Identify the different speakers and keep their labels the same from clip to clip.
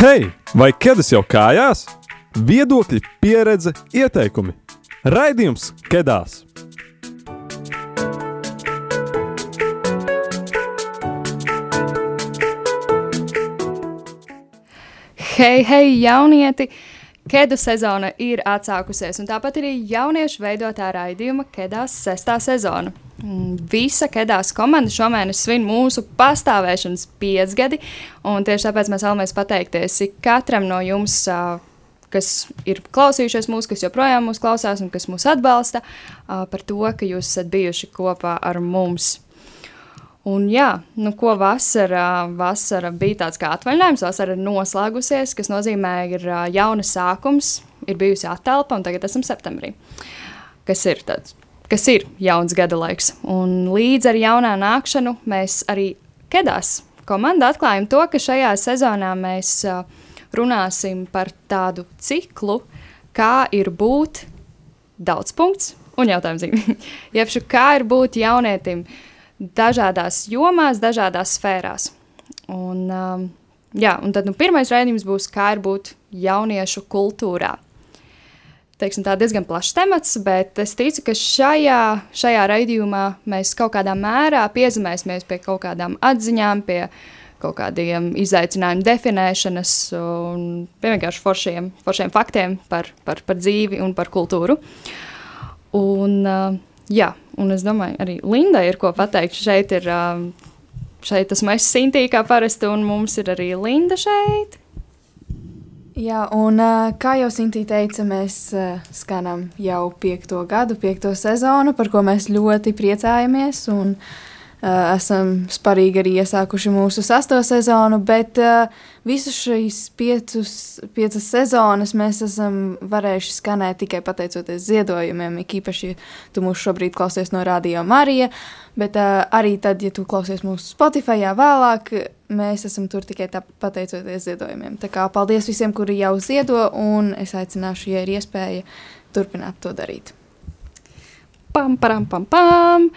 Speaker 1: Hei, vai ķēdes jau kājās? Viedokļi, pieredze, ieteikumi. Raidījums Kedās!
Speaker 2: Hei, hei, jaunieti! Kedu sezona ir atsākusies, un tāpat arī jauniešu veidotā raidījuma Kedās sestā sezona. Mm, Visa Kedās komanda šomēnes svin mūsu pastāvēšanas piecgadi, un tieši tāpēc mēs vēlamies pateikties katram no jums, ā, kas ir klausījušies mūs, kas joprojām mūs klausās un kas mūs atbalsta, ā, par to, ka jūs esat bijuši kopā ar mums. Un jā, nu ko vasara, vasara bija tāds kā atvaļinājums, vasara ir noslēgusies, kas nozīmē, ir ā, jauna sākums, ir bijusi atelpa, un tagad esam septembrī. Kas ir tāds, kas ir jauns gada laiks. Un līdz ar jaunā nākšanu mēs arī Kedās komanda atklājam to, ka šajā sezonā mēs ā, runāsim par tādu ciklu, kā ir būt daudz punkts un jautājums zīmē. Jebšu, kā ir būt jaunietim dažādās jomās, dažādās sfērās. Un, um, jā, un tad nu, pirmais raidījums būs, kā ir būt jauniešu kultūrā. Teiksim, tā diezgan plašs temats, bet es ticu, ka šajā, šajā raidījumā mēs kaut kādā mērā piezemēsimies pie kaut kādām atziņām, pie kaut kādiem izaicinājumu definēšanas un vienkārši foršiem, foršiem faktiem par, par, par dzīvi un par kultūru. Un, uh, jā, un es domāju, arī Linda ir ko pateikt. Šeit ir, šeit esmu es Sintī kā parasti, un mums ir arī Linda šeit.
Speaker 3: Jā, un kā jau Sintī teica, mēs skanam jau piekto gadu, piekto sezonu, par ko mēs ļoti priecājamies. Un, ā, esam sparīgi arī iesākuši mūsu sesto sezonu, bet ā, visu šīs piecus, piecas sezonas mēs esam varējuši skanēt tikai pateicoties ziedojumiem. Ik īpaši, ja tu mūs šobrīd klausies no Radio Marija, bet ā, arī tad, ja tu klausies mūsu Spotify vēlāk, mēs esam tur tikai tā pateicoties ziedojumiem. Tā kā paldies visiem, kuri jau ziedo, un es aicināšu, ja ir iespēja, turpināt to darīt.
Speaker 2: Pam, param, pam, pam.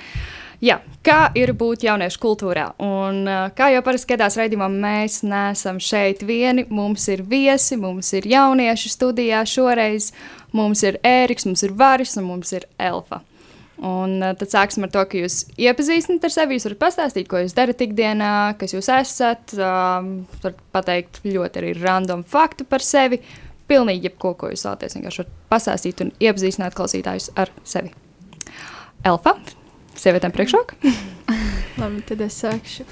Speaker 2: Jā, kā ir būt jauniešu kultūrā? Un, kā jau parasti skatās raidījumā, mēs neesam šeit vieni. Mums ir viesi, mums ir jaunieši studijā šoreiz. Mums ir Ēriks, mums ir Varis un mums ir Elfa. Un tad sāksim ar to, ka jūs iepazīstināt ar sevi. Jūs varat pastāstīt, ko jūs darat ikdienā, kas jūs esat. Um, varat pateikt ļoti arī random faktu par sevi. Pilnīgi jebko, ko jūs vēlaties. Vienkārši pastāstīt un iepazīstināt klausītājus ar sevi. Elfa, sievietēm priekšroka.
Speaker 4: Labi, tad es sākšu.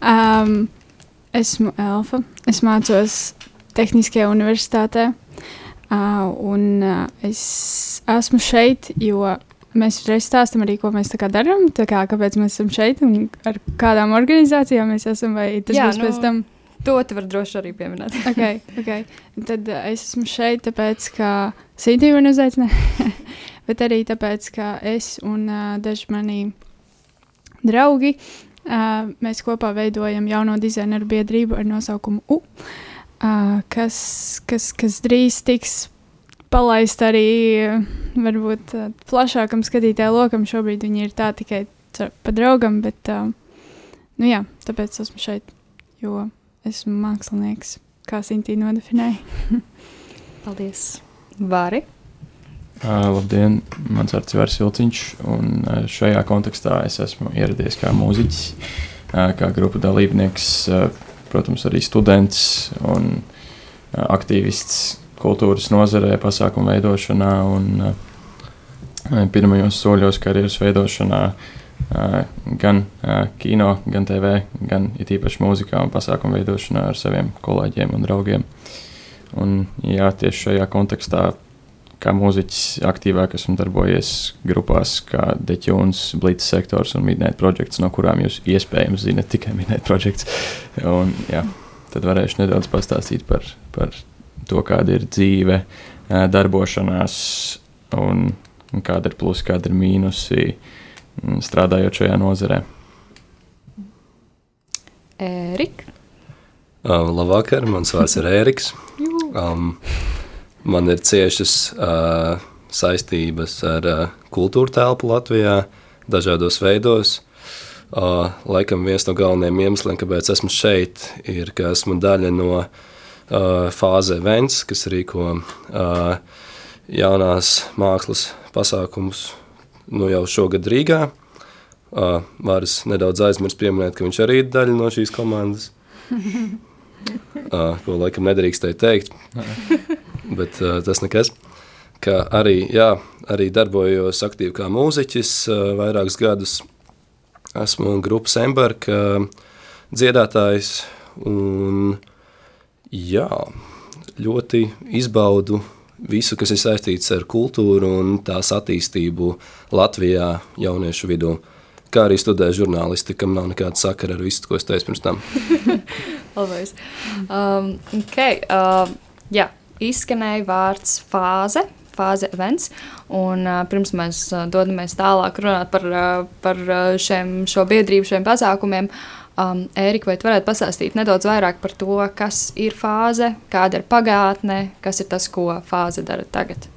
Speaker 4: Um, esmu Elfa. Es mācos Tehniskajā universitātē. Uh, un uh, es esmu šeit, jo mēs reiz stāstām arī, ko mēs tā kā darām. Tā kā, kāpēc mēs esam šeit un ar kādām organizācijām mēs esam. Vai tas
Speaker 2: Jā,
Speaker 4: būs
Speaker 2: nu...
Speaker 4: pēc tam?
Speaker 2: To tu vari droši arī pieminēt.
Speaker 4: okay, okay. Tad uh, es esmu šeit, tāpēc, ka Sīdija man uzaicināja, bet arī tāpēc, ka es un uh, daži mani draugi, uh, mēs kopā veidojam jauno dizaineru biedrību ar nosaukumu U, uh, kas, kas, kas drīz tiks palaist arī varbūt plašākam skatītāju lokam. Šobrīd viņi ir tā tikai pa draugam, bet nu jā, tāpēc esmu šeit, jo esmu mākslinieks, kā Sintī nodefinēja.
Speaker 2: Paldies! Vari!
Speaker 5: Uh, labdien, mans vārds ir Vārs Vilciņš, un uh, šajā kontekstā es esmu ieradies kā mūziķis, uh, kā grupu dalībnieks, uh, protams, arī students un uh, aktīvists kultūras nozarē, pasākumu veidošanā un uh, pirmajos soļos karjeras veidošanā. Uh, gan uh, kino, gan TV, gan it īpaši mūzikā un pasākumu veidošanā ar saviem kolēģiem un draugiem. Un, jā, tieši šajā kontekstā kā mūziķis aktīvāk esmu darbojies grupās kā Deķuns, Blīts sektors un Midnight Projects, no kurām jūs iespējams zinat tikai Midnight Projects. Un, jā, tad varēšu nedaudz pastāstīt par, par to, kāda ir dzīve, darbošanās un, un kāda ir plusi, kāda ir mīnusi strādājot šajā nozarē.
Speaker 2: Ērika!
Speaker 6: Um, labvakar, mans vārds ir Ēriks. Um, man ir ciešas uh, saistības ar uh, kultūra telpu Latvijā, dažādos veidos. Uh, laikam viens no galvenajiem iemesliem, kāpēc esmu šeit, ir, ka esmu daļa no uh, fāze events, kas rīko uh, jaunās mākslas pasākumus nu, jau šogad Rīgā. Uh, Vāris nedaudz aizmirst pieminēt, ka viņš arī ir daļa no šīs komandas. Uh, ko laikam nedrīkstēja teikt, bet uh, tas nekas. Ka arī, jā, arī darbojos aktīvi kā mūziķis uh, vairākus gadus. Esmu grupas Emberka dziedātājs un jā, ļoti izbaudu visu, kas ir saistīts ar kultūru un tās attīstību Latvijā jauniešu vidū. Kā arī studēju žurnālistiku, kam nav nekāda sakara ar visu, ko es teicu pirms tam.
Speaker 2: Always. Um, okay, uh, jā, izskanēja vārds fāze. Fāze events. Un, uh, pirms mēs uh, dodamies tālāk runāt par, uh, par šiem, šo biedrību, šiem pasākumiem, um, Ērika, vai tu varētu pastāstīt nedaudz vairāk par to, kas ir fāze, kāda ir pagātne, kas ir tas, ko fāze dara tagad?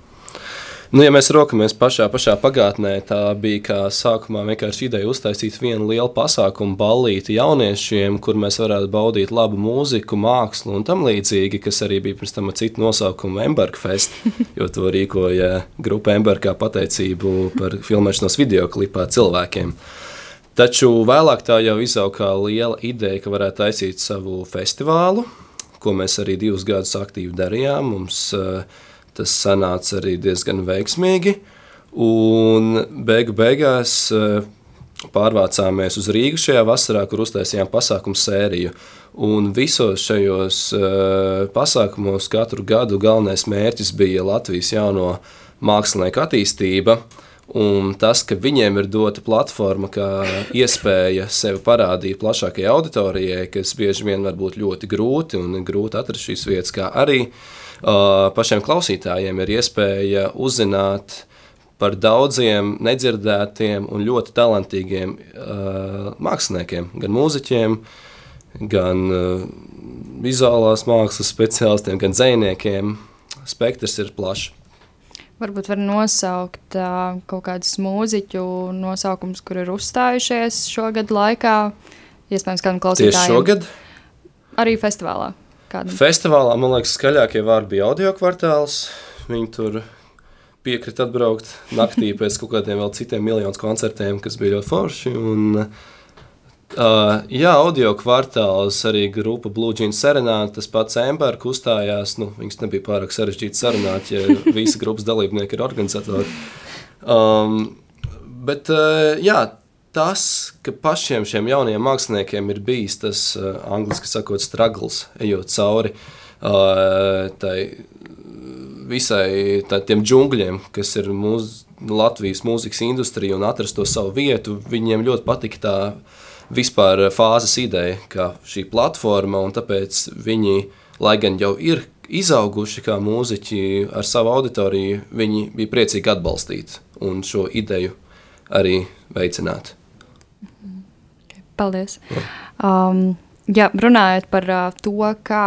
Speaker 6: Nu, ja mēs rokamies pašā, pašā pagātnē, tā bija kā sākumā vienkārši ideja uztaisīt vienu lielu pasākumu, ballīti jauniešiem, kur mēs varētu baudīt labu mūziku, mākslu un tam līdzīgi, kas arī bija pirms tam ar citu nosaukumu Emberga Fest, jo to rīkoja grupa Embergā pateicību par filmēšanos videoklipā cilvēkiem. Taču vēlāk tā jau izauga kā liela ideja, ka varētu taisīt savu festivālu, ko mēs arī divus gadus aktīvi darījām. Mums, uh, Tas sanāca arī diezgan veiksmīgi. Un beigu beigās eh, pārvācāmies uz Rīgu šajā vasarā, kur uztaisījām pasākumu sēriju. Un visos šajos uh, pasākumos katru gadu galvenais mērķis bija Latvijas jauno mākslinieku attīstība. Un tas, ka viņiem ir dota platforma, kā iespēja sevi parādīt plašākajai auditorijai, kas bieži vien var būt ļoti grūti un grūti atrast šīs vietas, kā arī uh, pašiem klausītājiem ir iespēja uzzināt par daudziem nedzirdētiem un ļoti talantīgiem uh, māksliniekiem, gan mūziķiem, gan uh, vizuālās mākslas speciālistiem, gan dziniekiem. Spektrs ir plašs.
Speaker 2: Varbūt var nosaukt uh, kaut kādus mūziķu nosaukumus, kur ir uzstājušies šogad laikā. Iespējams, kādam klausītājam.
Speaker 6: Tieši šogad?
Speaker 2: Arī festivālā
Speaker 6: kādam? Festivālā, man liekas, skaļākie vārdi bija audio kvartāls. Viņi tur piekrita atbraukt naktī pēc kaut kādiem vēl citiem miljoniem koncertiem, kas bija ļoti forši. Un, Uh, jā, audio kvartāls, arī grupa Blue Jeans Serenāta, tas pats Embers uzstājās. Nu, viņas nebija pārāk sarežģīti sarunāt, ja visi grupas dalībnieki ir organizatori. Um, bet, uh, jā, tas, ka pašiem šiem jaunajiem māksliniekiem ir bijis tas uh, angļuiski sakot, struggles, ejot cauri uh, tai visai tā, tiem džungļiem, kas ir mūsu Latvijas mūzikas industrija un atrast to savu vietu. Viņiem ļoti patika tā vispār fāzes ideja, ka šī platforma, un tāpēc viņi, lai gan jau ir izauguši kā mūziķi ar savu auditoriju, viņi bija priecīgi atbalstīt un šo ideju arī veicināt.
Speaker 2: Paldies. Um, jā, runājot par uh, to, kā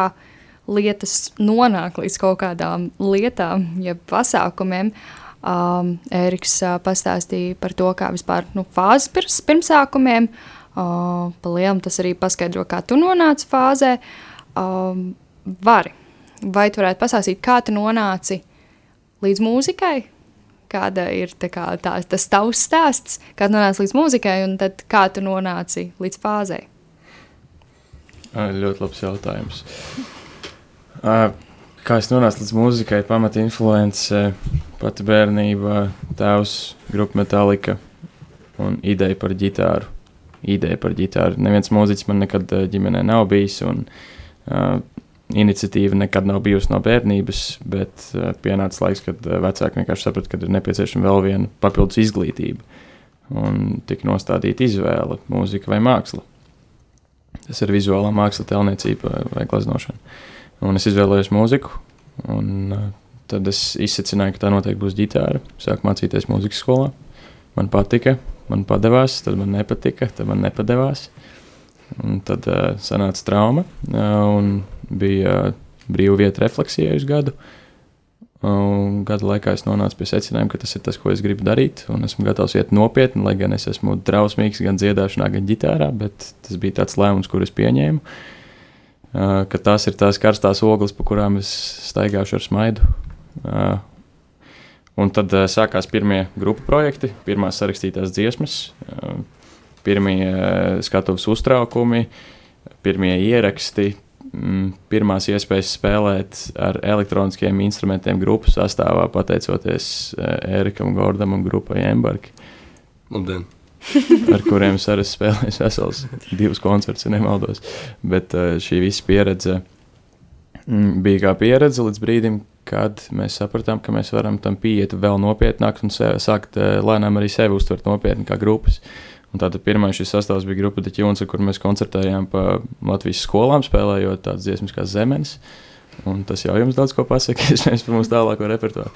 Speaker 2: lietas nonāk līdz kaut kādām lietām, jeb pasākumiem, um, Ēriks uh, pastāstīja par to, kā vispār nu, fāzes pirms, pirmsākumiem. Uh, pa lielam tas arī paskaidro, kā tu nonāci fāzē. Um, vari. Vai tu varētu pastāstīt, kā tu nonāci līdz mūzikai? Kāda ir kā, tā, tas tavs stāsts, kā nonāci līdz mūzikai, un kā tu nonāci līdz fāzei?
Speaker 5: Ļoti labs jautājums. Kā es nonācu līdz mūzikai, pamata influence, pati bērnība, tēvs, grupa Metallica un ideja par ģitāru. Ideja par ģitāru. Neviens mūziķis man nekad ģimenē nav bijis, un uh, iniciatīva nekad nav bijusi no bērnības, bet uh, pienāca laiks, kad uh, vecāki vienkārši saprata, ka ir nepieciešama vēl viena papildus izglītība. Un tika nostādīta izvēle - mūzika vai māksla. Tas ir vizuālā māksla, tēlniecība vai gleznošana. Un es izvēlējos mūziku, un uh, tad es izsacināju, ka tā noteikti būs ģitāra. Sāku mācīties mūzikas skolā. Man patika, man padevās, tad man nepatika, tad man nepadevās. Un tad uh, sanāca trauma. Uh, bija brīva vieta refleksijai uz gadu. Gada laikā es nonācu pie secinājuma, ka tas ir tas, ko es gribu darīt. Un esmu gatavs iet nopietni, lai gan es esmu drausmīgs gan dziedāšanā, gan ģitārā. Bet tas bija tāds lēmums, kurus pieņēmu. uh, ka tas ir tās karstās ogles, pa kurām es staigāšu ar smaidu. Uh, un tad sākās pirmie grupu projekti, pirmās sarakstītās dziesmas, pirmie skatuves uztraukumi, pirmie ieraksti, pirmās iespējas spēlēt ar elektroniskiem instrumentiem grupu sastāvā, pateicoties uh, Erikam Gordam un grupai Embarki.
Speaker 6: Labdien!
Speaker 5: ar kuriem es arī spēlēju vesels divus koncertus, ja nemaldos. Bet uh, šī visa pieredze mm, bija kā pieredze līdz brīdim, kad mēs sapratām, ka mēs varam tam pieiet vēl nopietnāk un sākt uh, lēnām arī sevi uztvert nopietni kā grupas. Un tātad pirmais šis sastāvs bija grupa Deķuns, kur mēs koncertējām pa Latvijas skolām, spēlējot tādas dziesmas kā Zemenes. Un tas jau jums daudz ko pasaka, iespējams, par mūsu tālāko repertuāru.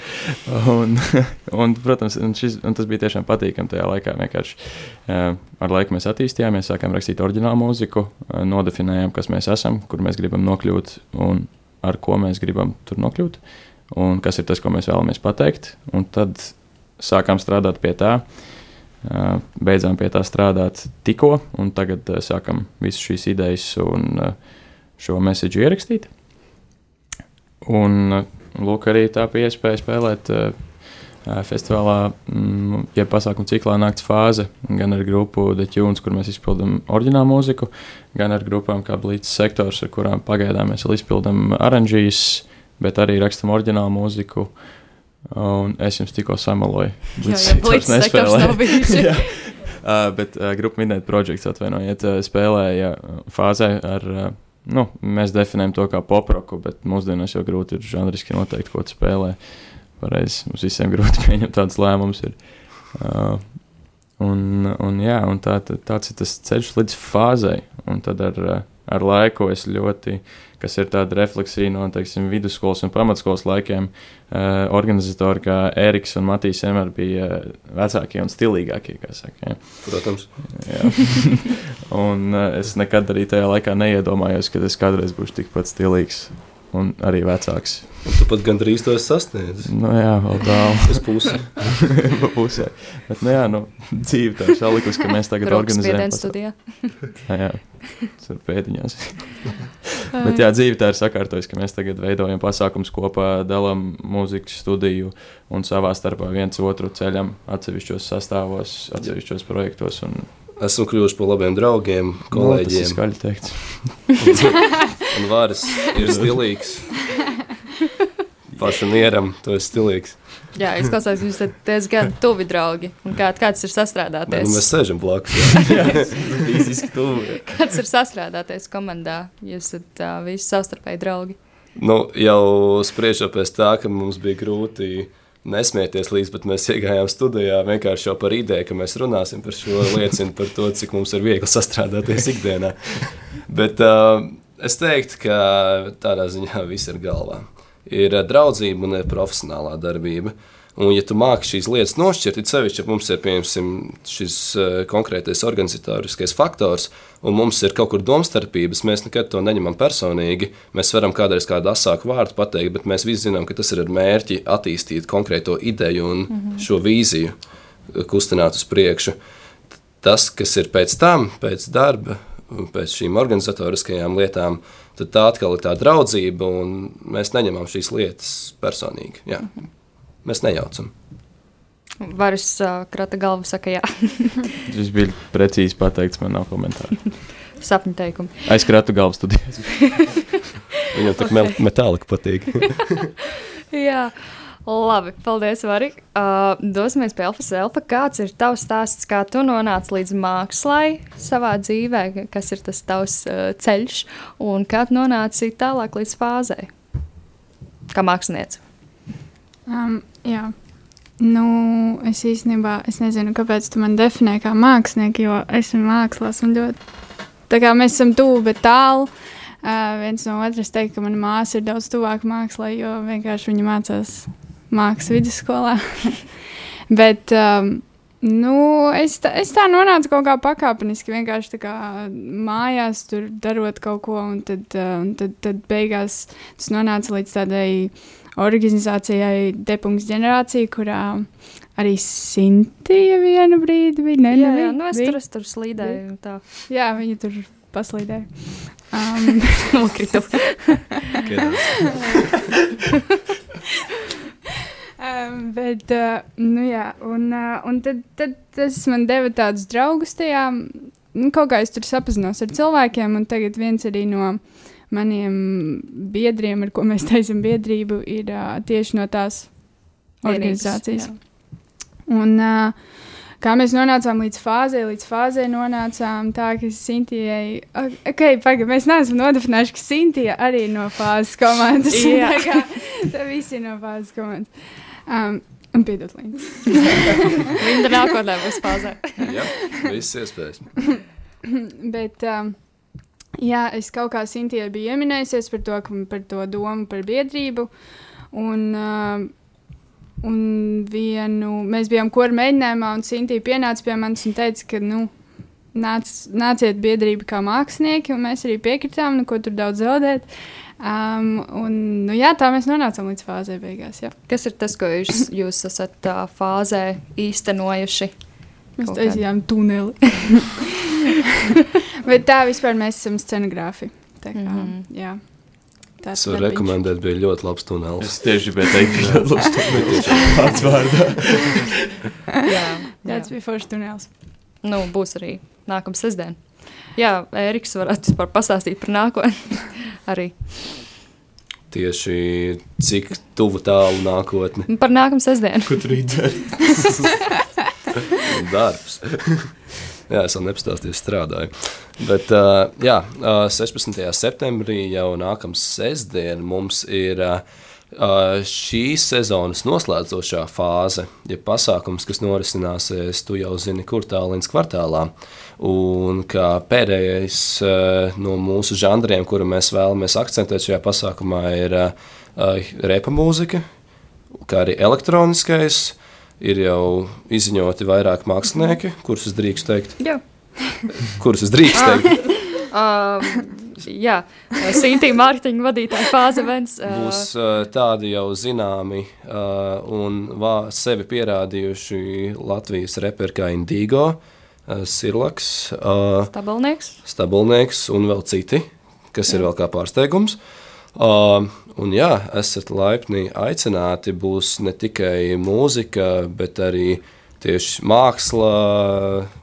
Speaker 5: Un, un, protams, un šis, un tas bija tiešām patīkami tajā laikā. Vienkārši uh, ar laiku mēs attīstījāmies, sākām rakstīt oriģinālu mūziku, uh, nodefinējām, kas mēs esam, kur mēs gribam nokļūt un ar ko mēs gribam tur nokļūt, un kas ir tas, ko mēs vēlamies pateikt. Un tad sākām strādāt pie tā. Uh, beidzām pie tā strādāt tikko, un tagad uh, sākam visas šīs idejas un uh, šo mēsīju ierakstīt. Un lūk, arī tā bija iespēja spēlēt uh, festivālā, mm, ja pasākuma ciklā nakts fāze, gan ar grupu The Tunes, kur mēs izpildām oriģinālu mūziku, gan ar grupām kā Blīts sektors, ar kurām pagaidām mēs vēl izpildām oranžīs, bet arī rakstam oriģinālu mūziku. Un es jums tikko samaloju.
Speaker 2: Blīts sektors nav bijis.
Speaker 5: jā. Uh, bet uh, grupa Midnight Projects atvainojiet, uh, spēlēja fāzē ar uh, nu, mēs definējam to kā poproku, bet mūsdienās jau grūti ir žanriski noteikt, ko tu spēlē. Pareizi, mums visiem grūti pieņemt tādus lēmumus. Uh, un, un, jā, un tā, tāds ir tas ceļš līdz fāzei. Un tad ar, ar laiku es ļoti, kas ir tāda refleksija no teiksim, vidusskolas un pamatskolas laikiem, uh, organizatori kā Eriks un Matīs vienmēr bija vecākie un stilīgākie. Saka, ja.
Speaker 6: Protams.
Speaker 5: un uh, es nekad arī tajā laikā neiedomājos, ka es kādreiz būšu tikpat stilīgs un arī vecāks.
Speaker 6: Un tu pat gandrīz to sasniedzi.
Speaker 5: Nu, jā, vēl tālu.
Speaker 6: Uz pusi.
Speaker 5: pa pusē. Bet, nu, jā, nu, dzīve tā ir salikusi, ka mēs tagad organizējam.
Speaker 2: studijā.
Speaker 5: jā, jā, ir pēdiņās. Bet, jā, dzīve tā ir sakārtojusi, ka mēs tagad veidojam pasākums kopā, dalām mūzikas studiju un savā starpā viens otru ceļam atsevišķos sastāvos, atsevišķos projektos. Un,
Speaker 6: Esmu kļuvuši par labiem draugiem, kolēģiem.
Speaker 5: Nu, tas ir skaļi teikt.
Speaker 6: un vāris ir stilīgs. Pašu nieram, tu esi stilīgs.
Speaker 2: Jā, izklausās, jūs esat diezgan tuvi draugi. Un kā, kāds ir sastrādāties?
Speaker 6: Nu mēs sēžam blakus.
Speaker 5: Jā, fiziski tuvi.
Speaker 2: Kāds ir sastrādāties komandā? Jūs esat uh, visi savstarpēji draugi.
Speaker 6: Nu, jau spriežot pēc tā, ka mums bija grūti nesmieties līdz pat mēs iegājām studijā. Vienkārši jau par ideju, ka mēs runāsim par šo liecinu par to, cik mums ir viegli sastrādāties ikdienā. Bet uh, es teiktu, ka tādā ziņā viss ir galvā ir eh, draudzība un ir profesionālā darbība. Un, ja tu māki šīs lietas nošķirt, tad sevišķi, ja mums ir piemēram šis uh, konkrētais organizatoriskais faktors, un mums ir kaut kur domstarpības, mēs nekad to neņemam personīgi. Mēs varam kādreiz kādu asāku vārdu pateikt, bet mēs visi zinām, ka tas ir ar mērķi attīstīt konkrēto ideju un mm -hmm. šo vīziju, eh, kustināt uz priekšu. Tas, kas ir pēc tam, pēc darba, pēc šīm organizatoriskajām lietām, tad tā atkal ir tā draudzība, un mēs neņemam šīs lietas personīgi. Jā. Mēs nejaucam.
Speaker 2: Varas uh, krata galva saka, jā.
Speaker 5: Tas bija precīzi pateikts, man nav komentāru.
Speaker 2: Sapņu teikumi.
Speaker 5: Aizkratu galvu studijas.
Speaker 6: Viņam tā kā metālika patīk.
Speaker 2: jā. Labi, paldies, Vari. Uh, dosimies pie Elfas Elfa. Kāds ir tavs stāsts, kā tu nonāci līdz mākslai savā dzīvē, kas ir tas tavs uh, ceļš, un kā tu nonāci tālāk līdz fāzei, kā mākslinieci?
Speaker 4: Um, jā. Nu, es īstenībā es nezinu, kāpēc tu man definē kā mākslinieki, jo esmu mākslās un ļoti. Tā kā mēs esam tuvu, bet tālu. Uh, viens no otras teikt, ka mana māsa ir daudz tuvāka mākslā, jo vienkārši viņa mācās mākslas vidusskolā. Bet um, nu, es, tā, es tā nonācu kaut kā pakāpeniski, vienkārši kā mājās, tur darot kaut ko, un tad, uh, un tad, tad beigās tas nonāca līdz tādai organizācijai Depunkts ģenerācija, kurā arī Sintīja vienu brīdi bija. Ne,
Speaker 2: jā, jā, nu es tur, es tur slīdēju. Tā.
Speaker 4: Jā, viņa tur paslīdēju. Um,
Speaker 2: Nokritu.
Speaker 4: Um, bet, uh, nu jā, un, uh, un tad, tad tas man deva tādus draugus tajā. Nu, kaut kā es tur sapazinos ar cilvēkiem, un tagad viens arī no maniem biedriem, ar ko mēs taisām biedrību, ir uh, tieši no tās organizācijas. Un, uh, kā mēs nonācām līdz fāzē, līdz fāzē nonācām tā, ka Sintijai, ok, pagaidi, mēs neesam nodefinējuši, ka Sintija arī ir no fāzes komandas.
Speaker 2: Jā.
Speaker 4: tā kā tā visi ir no fāzes komandas. Um, un piedod, Līna.
Speaker 2: Viņa nākotnē būs fāzē.
Speaker 6: Jā, viss iespējas.
Speaker 4: Bet, um, jā, es kaut kā Sintijai biju ieminējusies par to, par to domu par biedrību. Un, um, un vienu, mēs bijām kora mēģinājumā, un Sintīja pienāca pie manis un teica, ka, nu, nāc, nāciet biedrība kā mākslinieki, un mēs arī piekritām, nu, ko tur daudz zaudēt. Um, un, nu, jā, tā mēs nonācām līdz fāzē beigās. Jā.
Speaker 2: Kas ir tas, ko jūs, jūs esat tā fāzē īstenojuši?
Speaker 4: Mēs taisījām tuneli. Bet tā vispār mēs esam scenogrāfi. Tā kā, mm. -hmm. jā. Tā
Speaker 6: Es varu rekomendēt, bija ļoti labs tunelis.
Speaker 5: Es tieši gribēju teikt, ka ļoti labs tunels pats vārdā.
Speaker 2: Jā,
Speaker 4: Jā, tas bija foršs tunels.
Speaker 2: Nu, būs arī nākamā sestdiena. Jā, Eriks varētu vispār pastāstīt par nākotni. arī
Speaker 6: Tieši cik tuvu tālu nākotni
Speaker 2: par nākamā sestdienu.
Speaker 5: Ko tur rītdien?
Speaker 6: darbs. Jā, es vēl nepastāstīju, strādāju. Bet, uh, jā, uh, 16. septembrī jau nākamā sestdiena mums ir uh, šīs sezonas noslēdzošā fāze, ja pasākums, kas norisināsies, tu jau zini, kur tālīdz kvartālā. Un kā pēdējais no mūsu žanriem, kuru mēs vēlamies akcentēt šajā pasākumā, ir repa mūzika, kā arī elektroniskais. Ir jau izziņoti vairāk mākslinieki, kurus es drīkstu teikt.
Speaker 2: Jā.
Speaker 6: Kurus es drīkstu teikt?
Speaker 2: Uh, jā, Sintīna mārketinga vadītāja fāze viens.
Speaker 6: Būs uh, tādi jau zināmi uh, un vā, sevi pierādījuši Latvijas reperi kā Indigo, uh, Sirlaks, uh,
Speaker 2: Stabilnieks.
Speaker 6: Stabilnieks un vēl citi, kas ir vēl kā pārsteigums. Uh, un jā, esat laipni aicināti. Būs ne tikai mūzika, bet arī tieši māksla. uh,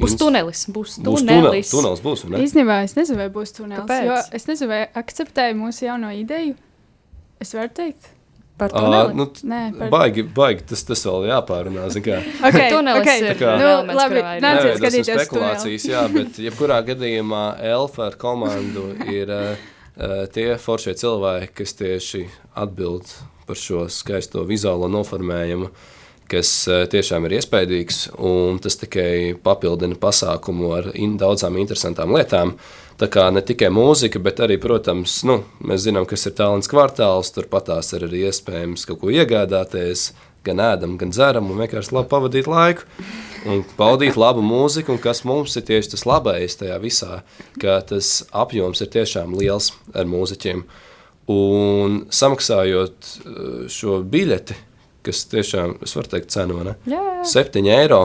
Speaker 2: Būs tunelis. Būs
Speaker 6: Būs tunel,
Speaker 2: tunelis.
Speaker 6: Būs, vai ne?
Speaker 4: Īstenībā es nezinu, vai būs tunels.
Speaker 2: Kāpēc?
Speaker 4: Jo es nezinu, vai akceptēju mūsu jauno ideju. Es varu teikt,
Speaker 2: Par
Speaker 6: Uh,
Speaker 2: tuneli.
Speaker 6: nu,
Speaker 4: nē, par
Speaker 6: baigi, baigi, tas, tas vēl jāpārunā.
Speaker 4: okay,
Speaker 2: tunelis
Speaker 4: okay.
Speaker 2: ir
Speaker 6: kā-
Speaker 4: Nu, labi, nāciet skatīties
Speaker 6: spekulācijas, jā, bet jebkurā gadījumā Elfa ar komandu ir uh, uh, tie foršie cilvēki, kas tieši atbild par šo skaisto vizuālo noformējumu, kas uh, tiešām ir iespaidīgs, tas tikai papildina pasākumu ar in, daudzām interesantām lietām. Tā kā ne tikai mūzika, bet arī, protams, nu, mēs zinām, kas ir tālens kvartāls, turpat tās ir arī iespējams kaut ko iegādāties, gan ēdam, gan dzeram, un vienkārši labi pavadīt laiku un baudīt labu mūziku, un kas mums ir tieši tas labais tajā visā, ka tas apjoms ir tiešām liels ar mūziķiem. Un samaksājot eh, šo biļeti, kas tiešām, es varu teikt, cenu, ne?
Speaker 2: Jā, jā.
Speaker 6: 7 eiro.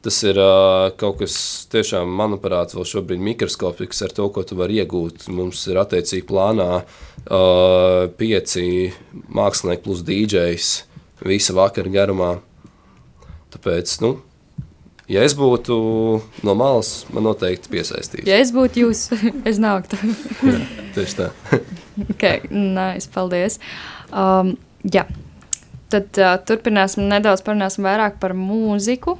Speaker 6: Tas ir uh, kaut kas tiešām, manuprāt, vēl šobrīd mikroskopisks ar to, ko tu vari iegūt. Mums ir attiecīgi plānā uh, pieci mākslinieki plus DJs visa vakara garumā. Tāpēc, nu, ja es būtu no malas, man noteikti piesaistītu.
Speaker 2: Ja es būtu jūs, es nāktu.
Speaker 6: Tieši tā.
Speaker 2: ok, nice, paldies. Um, jā, tad uh, turpināsim nedaudz parunāsim vairāk par mūziku.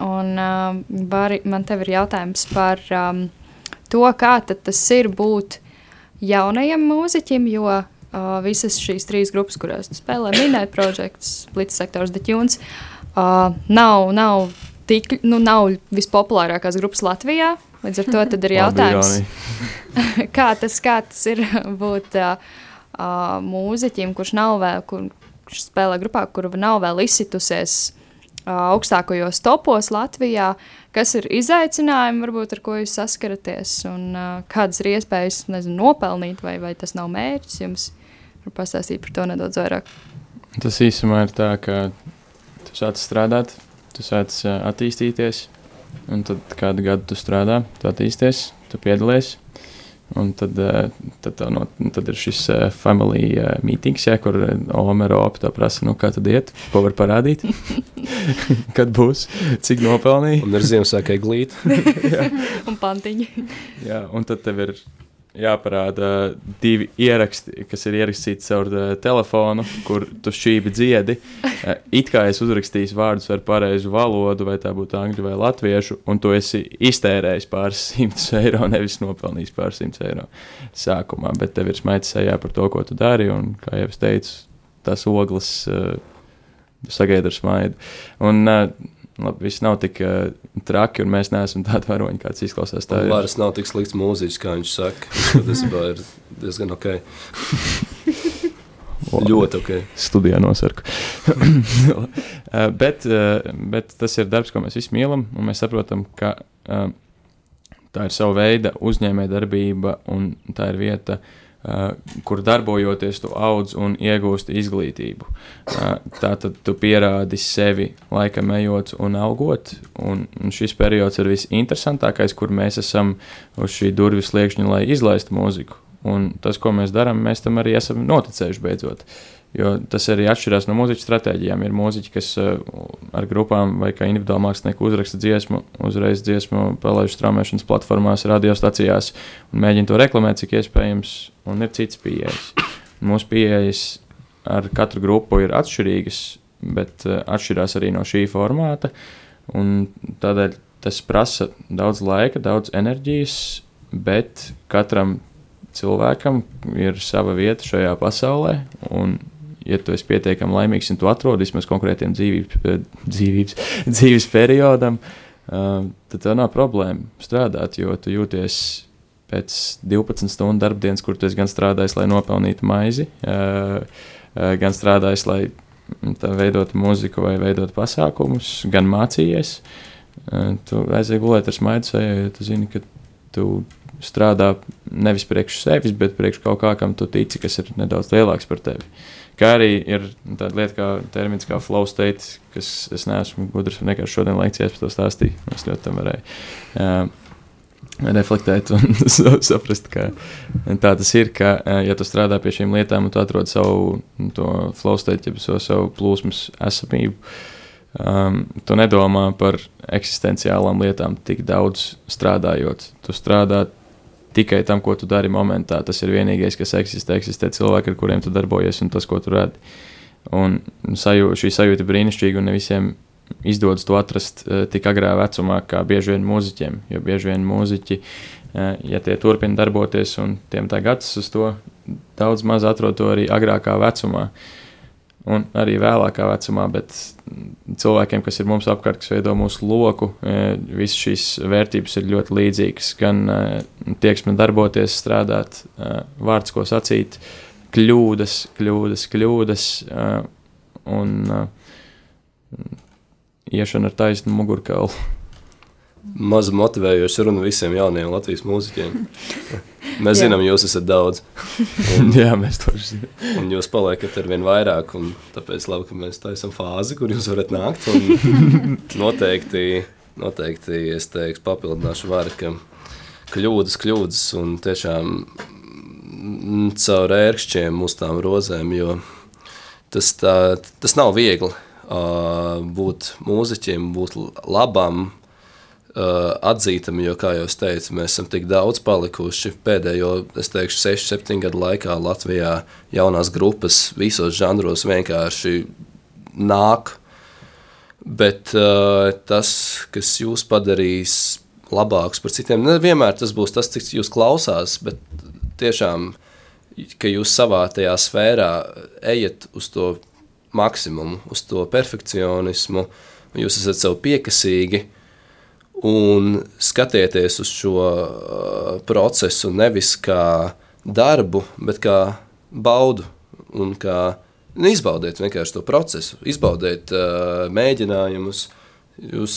Speaker 2: Un uh, Bari, man tev ir jautājums par um, to, kā tas ir būt jaunajam mūziķim, jo uh, visas šīs trīs grupas, kurās spēlē, minēt projekts, Blitz sektors, The Tunes, uh, nav, nav, tik, nu, nav vispopulārākās grupas Latvijā. Līdz ar to tad ir jautājums, kā, tas, kā tas ir būt uh, uh, mūziķim, kurš nav vēl, kurš spēlē grupā, kur nav vēl izsitusies uh, augstākajos topos Latvijā, kas ir izaicinājumi, varbūt, ar ko jūs saskaraties, un uh, kādas ir iespējas nezinu, nopelnīt, vai, vai tas nav mērķis jums. Pastāstīt par to nedaudz vairāk.
Speaker 5: Tas īsumā ir tā, ka tu sāc strādāt, tu sāc attīstīties, un tad kādu gadu tu strādā, tu attīsties, tu piedalies. Un tad, tad, tā, no, tad ir šis family meetings, ja, kur Omer Opa tā prasa, nu, kā tad iet, ko var parādīt, kad būs, cik nopelnīja.
Speaker 6: Un ir Ziemassvētku glīti.
Speaker 2: un pantiņi.
Speaker 5: Jā, un tad tev ir jāparāda divi ieraksti, kas ir ierakstīti caur uh, telefonu, kur tu šķīvi dziedi. Uh, it kā es uzrakstīju vārdus ar pareizu valodu, vai tā būtu angļu vai latviešu, un tu esi iztērējis pāris simtus eiro, nevis nopelnījis pāris simtus eiro sākumā, bet tev ir smaids sejā par to, ko tu dari, un, kā jau es teicu, tas ogles uh, sagaida ar smaidu. Un, uh, Labi, viss nav tik uh, traki, un mēs neesam tādi varoņi, kāds izklausās. Tā
Speaker 6: ir. Vairs nav tik slikts mūziķis, kā viņš saka. Tas ir diezgan ok. Ļoti ok.
Speaker 5: Studijā nosarku. bet, bet tas ir darbs, ko mēs visi mīlam, un mēs saprotam, ka uh, tā ir sava veida uzņēmējdarbība, un tā ir vieta, uh, Uh, kur darbojoties, tu audz un iegūsti izglītību. Uh, tā tad tu pierādi sevi laikam ejot un augot. Un šis periods ir visinteresantākais, kur mēs esam uz šī durvju sliekšņa, lai izlaistu mūziku. Un tas, ko mēs darām, mēs tam arī esam noticējuši beidzot. Uh, Jo tas arī atšķirās no mūziķa stratēģijām. Ir mūziķi, kas uh, ar grupām vai kā individuāli mākslinieki uzraksta dziesmu, uzreiz dziesmu palaiž straumēšanas platformās, radiostacijās un mēģina to reklamēt, cik iespējams, un ir cits pieejas. Mūsu pieejas ar katru grupu ir atšķirīgas, bet uh, atšķirās arī no šī formāta. Tādēļ tas prasa daudz laika, daudz enerģijas, bet katram cilvēkam ir sava vieta šajā pasaulē. Un ja tu esi pietiekami laimīgs un tu atrodi vismaz konkrētiem dzīvības, eh, dzīvības, dzīves periodam, uh, tad tev nav problēma strādāt, jo tu jūties pēc 12 stundu darbdienas, kur tu esi gan strādājis, lai nopelnītu maizi, uh, gan strādājis, lai veidotu mūziku vai veidotu pasākumus, gan mācījies. Tu aizēji gulēt ar smaidu sejā, jo tu zini, ka tu strādā nevis priekš sevis, bet priekš kaut kā, kam tu tici, kas ir nedaudz lielāks par tevi. Uh, Kā arī ir tāda lieta, kā termins, kā flow state, kas es neesmu gudrs. Vienkārši šodien lekcijās par to stāstīju. Es ļoti tam varēju uh, reflektēt un saprast, ka tā tas ir. Ka, uh, ja tu strādā pie šīm lietām un tu atrod savu flow state, jau savu, savu plūsmas esamību, um, tu nedomā par eksistenciālām lietām tik daudz strādājot. Tu strādā tikai tam, ko tu dari momentā. Tas ir vienīgais, kas eksistē. Eksistē cilvēki, ar kuriem tu darbojies, un tas, ko tu radi. Un sajū, šī sajūta ir brīnišķīga, un ne visiem izdodas to atrast uh, tik agrā vecumā, kā bieži vien mūziķiem. Jo bieži vien mūziķi, uh, ja tie turpina darboties un tiem tā gads uz to, daudz maz atrod to arī agrākā vecumā. Uh, un arī vēlākā vecumā, bet cilvēkiem, kas ir mums apkārt, kas veido mūsu loku, e, visas šīs vērtības ir ļoti līdzīgas. Gan e, tieksme darboties, strādāt, e, vārds, ko sacīt, kļūdas, kļūdas, kļūdas un iešana ar taisnu mugurkaulu.
Speaker 6: Maza motivējoša runa visiem jaunajiem Latvijas mūziķiem. Mēs Jā. zinām, jūs esat daudz.
Speaker 5: Un, Jā, mēs to zinām.
Speaker 6: Un jūs paliekat ar vien vairāk, un tāpēc labi, ka mēs taisam fāzi, kur jūs varat nākt. noteikti, noteikti, es teiktu, papildināšu varu, ka kļūdas, kļūdas un tiešām caur ērkšķiem uz tām rozēm, jo tas, tā, tas nav viegli uh, būt mūziķiem, būt labam, Uh, atzītam, jo, kā jau teicu, mēs esam tik daudz palikuši. Pēdējo, es teikšu, 6, 7 gadu laikā Latvijā jaunās grupas visos žanros vienkārši nāk. Bet uh, tas, kas jūs padarīs labākus par citiem, nevienmēr tas būs tas, cik jūs klausās, bet tiešām, ka jūs savā tajā sfērā ejat uz to maksimumu, uz to perfekcionismu, jūs esat sev piekasīgi, uh, un skatieties uz šo uh, procesu nevis kā darbu, bet kā baudu un kā nu, izbaudiet vienkārši to procesu, izbaudiet uh, mēģinājumus. Jūs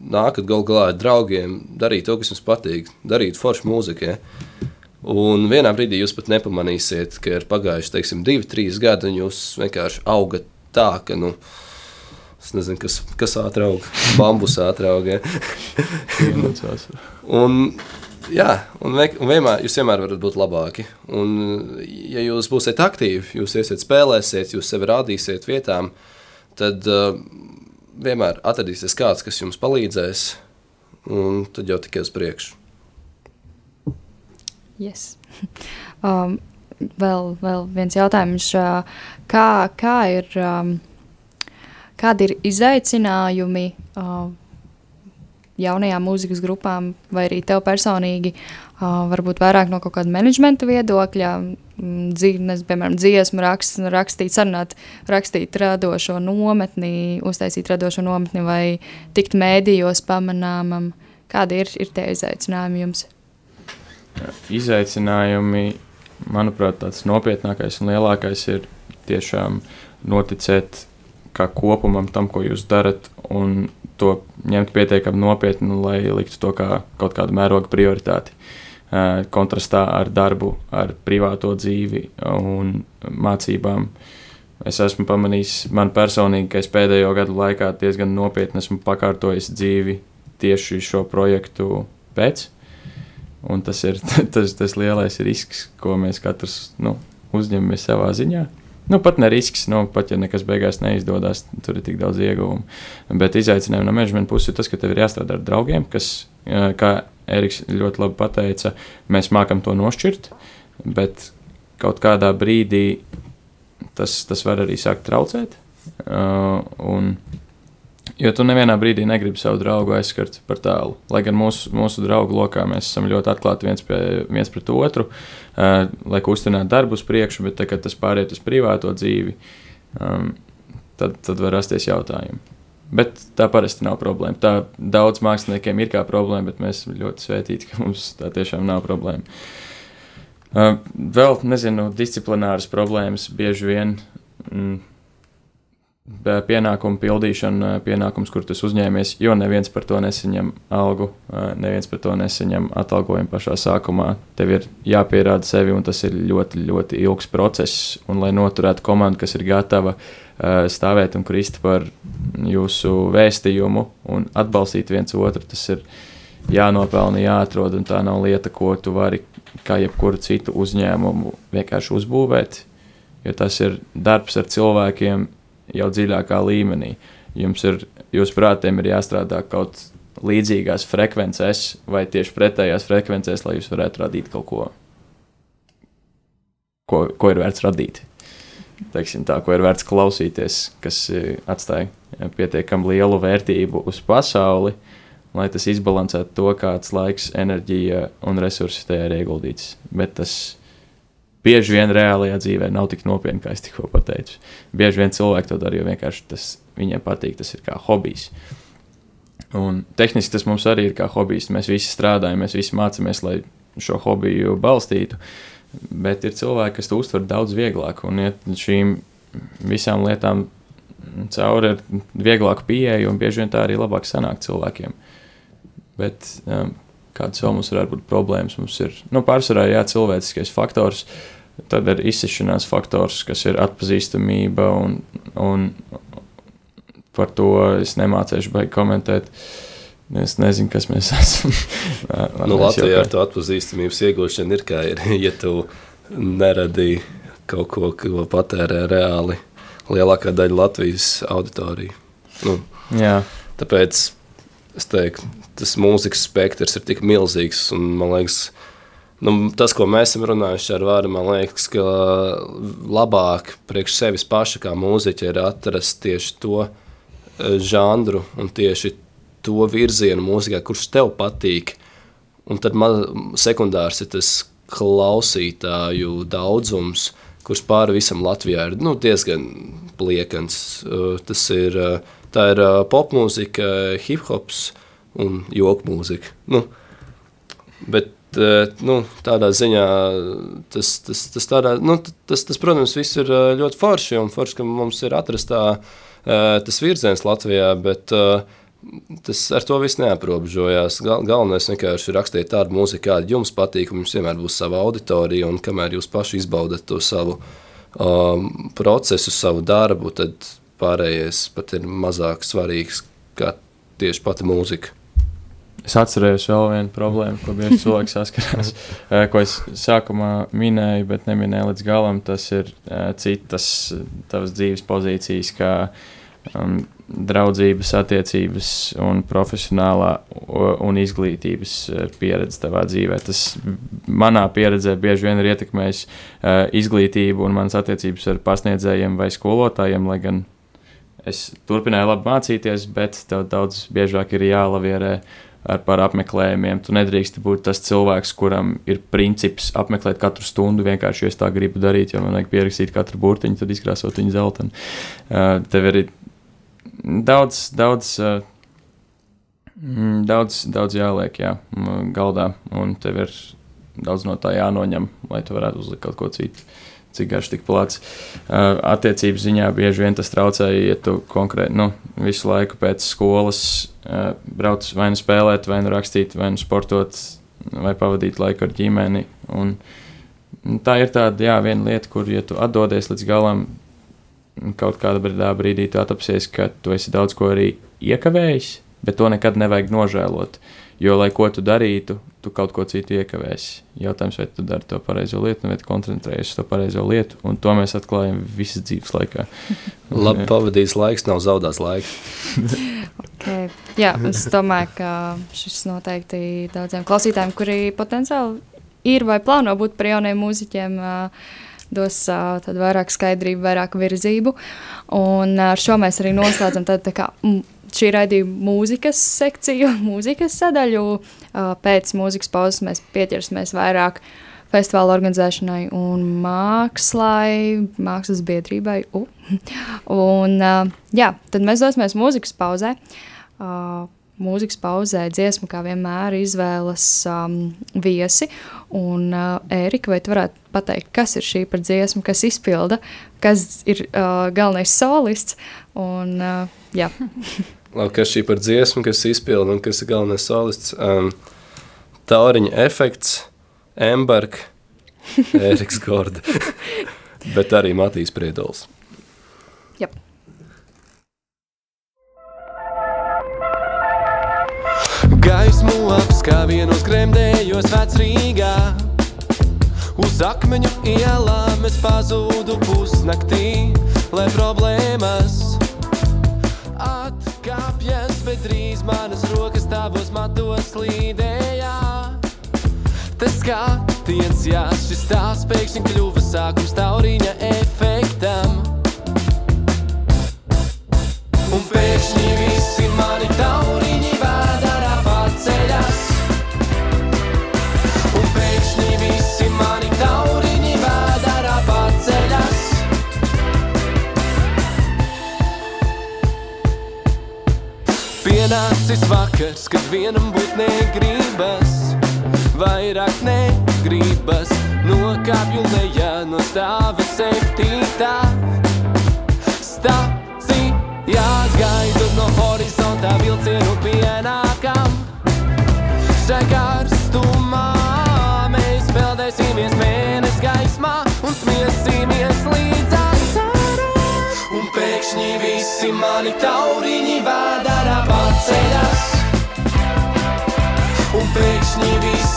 Speaker 6: nākat gal galā ar draugiem, darīt to, kas jums patīk, darīt foršu mūziku. Ja? Un vienā brīdī jūs pat nepamanīsiet, ka ir pagājuši, teiksim, divi, trīs gadi, un jūs vienkārši augat tā, ka, nu, uh, Es nezinu, kas, kas ātrāk. Bambus ātrāk. Ja? un, Jā, un, un vienmēr, jūs vienmēr varat būt labāki. Un, ja jūs būsiet aktīvi, jūs iesiet spēlēsiet, jūs sevi rādīsiet vietām, tad uh, vienmēr atradīsies kāds, kas jums palīdzēs, un tad jau tikai uz priekšu.
Speaker 2: Yes. Um, vēl, vēl viens jautājums. Kā, kā ir, um, kādi ir izaicinājumi uh, jaunajām mūzikas grupām, vai arī tev personīgi, uh, varbūt vairāk no kaut kāda menedžmenta viedokļa, dzīves, piemēram, dziesmu rakst, rakstīt, sarunāt, rakstīt radošo nometni, uztaisīt radošo nometni vai tikt mēdījos pamanāmam. Kādi ir, ir tie izaicinājumi jums?
Speaker 5: Izaicinājumi, manuprāt, tāds nopietnākais un lielākais ir tiešām noticēt kā kopumam tam, ko jūs darat, un to ņemt pietiekami nopietni, lai liktu to kā kaut kādu mēroga prioritāti. Uh, kontrastā ar darbu, ar privāto dzīvi un mācībām. Es esmu pamanījis, man personīgi, ka es pēdējo gadu laikā diezgan nopietni esmu pakārtojis dzīvi tieši šo projektu pēc. Un tas ir tas, tas lielais risks, ko mēs katrs nu, uzņemamies savā ziņā. Nu, pat ne risks, nu, pat ja nekas beigās neizdodas, tur ir tik daudz ieguvumu. Bet izaicinājums no menedžmenta puses ir tas, ka tev ir jāstrādā ar draugiem, kas, kā Eriks ļoti labi pateica, mēs mākam to nošķirt, bet kaut kādā brīdī tas, tas var arī sākt traucēt. Uh, un, Jo tu nevienā brīdī negribi savu draugu aizskart par tālu. Lai gan mūsu, mūsu draugu lokā mēs esam ļoti atklāti viens, pie, viens pret otru, uh, lai kustinātu darbu uz priekšu, bet tad, kad tas pāriet uz privāto dzīvi, um, tad, tad var rasties jautājumi. Bet tā parasti nav problēma. Tā daudz māksliniekiem ir kā problēma, bet mēs esam ļoti svētīti, ka mums tā tiešām nav problēma. Uh, vēl, nezinu, disciplināras problēmas bieži vien. Mm, pienākumu pildīšana, pienākums, kur esi uzņēmies, jo neviens par to nesaņem algu, ā, neviens par to nesaņem atalgojumu pašā sākumā. Tev ir jāpierāda sevi, un tas ir ļoti, ļoti ilgs process. Un, lai noturētu komandu, kas ir gatava ā, stāvēt un krist par jūsu vēstījumu un atbalstīt viens otru, tas ir jānopelna, jāatrod, un tā nav lieta, ko tu vari, kā jebkuru citu uzņēmumu, vienkārši uzbūvēt. Jo tas ir darbs ar cilvēkiem, jau dziļākā līmenī. Jums ir, jūs prātiem ir jāstrādā kaut līdzīgās frekvencēs, vai tieši pretējās frekvencēs, lai jūs varētu radīt kaut ko, ko, ko ir vērts radīt. Teiksim, tā, ko ir vērts klausīties, kas eh, atstāja pietiekami lielu vērtību uz pasauli, lai tas izbalansētu to, kāds laiks, enerģija un resursi tajā ir ieguldīts. Bet tas bieži vien reālajā dzīvē nav tik nopietni, kā es tikko pateicu. Bieži vien cilvēki to dara, jo vienkārši tas viņiem patīk, tas ir kā hobijs. Un tehniski tas mums arī ir kā hobijs. Mēs visi strādājam, mēs visi mācāmies, lai šo hobiju balstītu. Bet ir cilvēki, kas to uztver daudz vieglāk un iet šīm visām lietām cauri ar vieglāku pieeju, un bieži vien tā arī labāk sanāk cilvēkiem. Bet um, kādas vēl mums varētu būt problēmas? Mums ir nu, pārsvarā jā, cilvēciskais faktors, tad ir izsišanās faktors, kas ir atpazīstamība, un, un par to es nemācīšu baigi komentēt. Es nezinu, kas mēs esam.
Speaker 6: Nu, Latvijā ar to atpazīstamības iegūšanu ir kā ir, ja tu neradīji kaut ko, ko patērē reāli lielākā daļa Latvijas auditorija. Nu,
Speaker 5: Jā,
Speaker 6: tāpēc teiktu, tas mūzikas spektrs ir tik milzīgs, un man liekas, nu, tas, ko mēs esam runājuši ar vārdu, man liekas, ka labāk priekš sevis paša kā mūziķa ir atrast tieši to eh, žanru un tieši to virzienu mūzikā, kurš tev patīk. Un tad man sekundārs ir tas klausītāju daudzums, kurš pāri visam Latvijā ir nu, diezgan pliekans. Uh, Tas ir, uh, tā ir uh, popmūzika, hip hops un joku mūzika. Nu, bet nu, tādā ziņā tas, tas, tas, tādā, nu, tas, tas, protams, viss ir ļoti forši un forši, ka mums ir atrastā tas virziens Latvijā, bet tas ar to viss neaprobežojās. Gal, galvenais vienkārši ir rakstīt tādu mūziku, kāda jums patīk, un jums vienmēr būs sava auditorija, un kamēr jūs paši izbaudat to savu um, procesu, savu darbu, tad pārējais pat ir mazāk svarīgs kā tieši pati mūzika.
Speaker 5: Es atcerējos vēl vienu problēmu, ko bieži cilvēki saskarās, uh, ko es sākumā minēju, bet neminēju līdz galam. Tas ir uh, citas tavas dzīves pozīcijas, kā um, draudzības, attiecības un profesionālā un izglītības pieredze tavā dzīvē. Tas manā pieredzē bieži vien ir ietekmējis uh, izglītību un manas attiecības ar pasniedzējiem vai skolotājiem, lai gan es turpināju labi mācīties, bet tev daudz biežāk ir jālavierē ar par apmeklējumiem. Tu nedrīkst būt tas cilvēks, kuram ir princips apmeklēt katru stundu. Vienkārši, ja es tā gribu darīt, jo man vajag pierakstīt katru burtiņu, tad izkrāsot viņu zeltainu. Uh, tev ir daudz, daudz, uh, daudz, daudz jāliek jā, galdā, un tev ir daudz no tā jānoņem, lai tu varētu uzlikt kaut ko citu cik garš tik plats. Uh, attiecības ziņā bieži vien tas traucēja, ja tu konkrēti nu, visu laiku pēc skolas uh, brauc vai nu spēlēt, vai nu rakstīt, vai nu sportot, vai pavadīt laiku ar ģimeni. Un, tā ir tāda jā, viena lieta, kur, ja tu atdodies līdz galam, kaut kādā brīdā, brīdī tu atapsies, ka tu esi daudz ko arī iekavējis, bet to nekad nevajag nožēlot. Jo, lai ko tu darītu, tu kaut ko citu iekavēsi. Jautājums, vai tu dari to pareizo lietu, vai tu koncentrējies uz to pareizo lietu, un to mēs atklājam visas dzīves laikā.
Speaker 6: Labi pavadīts laiks, nav zaudēts laiks.
Speaker 2: okay. Jā, es domāju, ka šis noteikti daudziem klausītājiem, kuri potenciāli ir vai plāno būt par jauniem mūziķiem, dos tādu vairāk skaidrību, vairāk virzību. Un ar šo mēs arī noslēdzam tādu tā kā šī raidījuma mūzikas sekciju, mūzikas sadaļu. Pēc mūzikas pauzes mēs pieķersimies vairāk festivāla organizēšanai un mākslai, mākslas biedrībai. Uh. Un, jā, tad mēs dosimies mūzikas pauzē. Mūzikas pauzē dziesmu, kā vienmēr, izvēlas um, viesi. Un, uh, Ērika, vai tu varētu pateikt, kas ir šī par dziesmu, kas izpilda, kas ir uh, galvenais solists? Un, uh, jā.
Speaker 6: Labi, kas šī par dziesmu, kas izpilda un kas ir galvenais solists. Um, Tauriņa efekts, Emberg, Ēriks Gorda, bet arī Matīs Priedols.
Speaker 2: Yep.
Speaker 7: Gaismu apskāvienos gremdējos vec Rīgā Uz akmeņu ielām es pazūdu pusnaktī Lai problēmas atkāpjas, bet drīz manas rokas tavos matos slīdējā. Tas skatiens, jā, šis tās pēkšņi kļuva sākums tauriņa efektam. Un pēkšņi visi mani tauriņi Pienācis vakars, kad vienam būt negribas, vairāk negribas. Nokāpju lejā no stāva septītā. Stācijā gaidu no horizontā vilcienu pienākam. Šai karstumā mēs peldēsimies mēnes gaismā un smiesimies līdz asarām. Un pēkšņi visi mani tauriņi vēdarā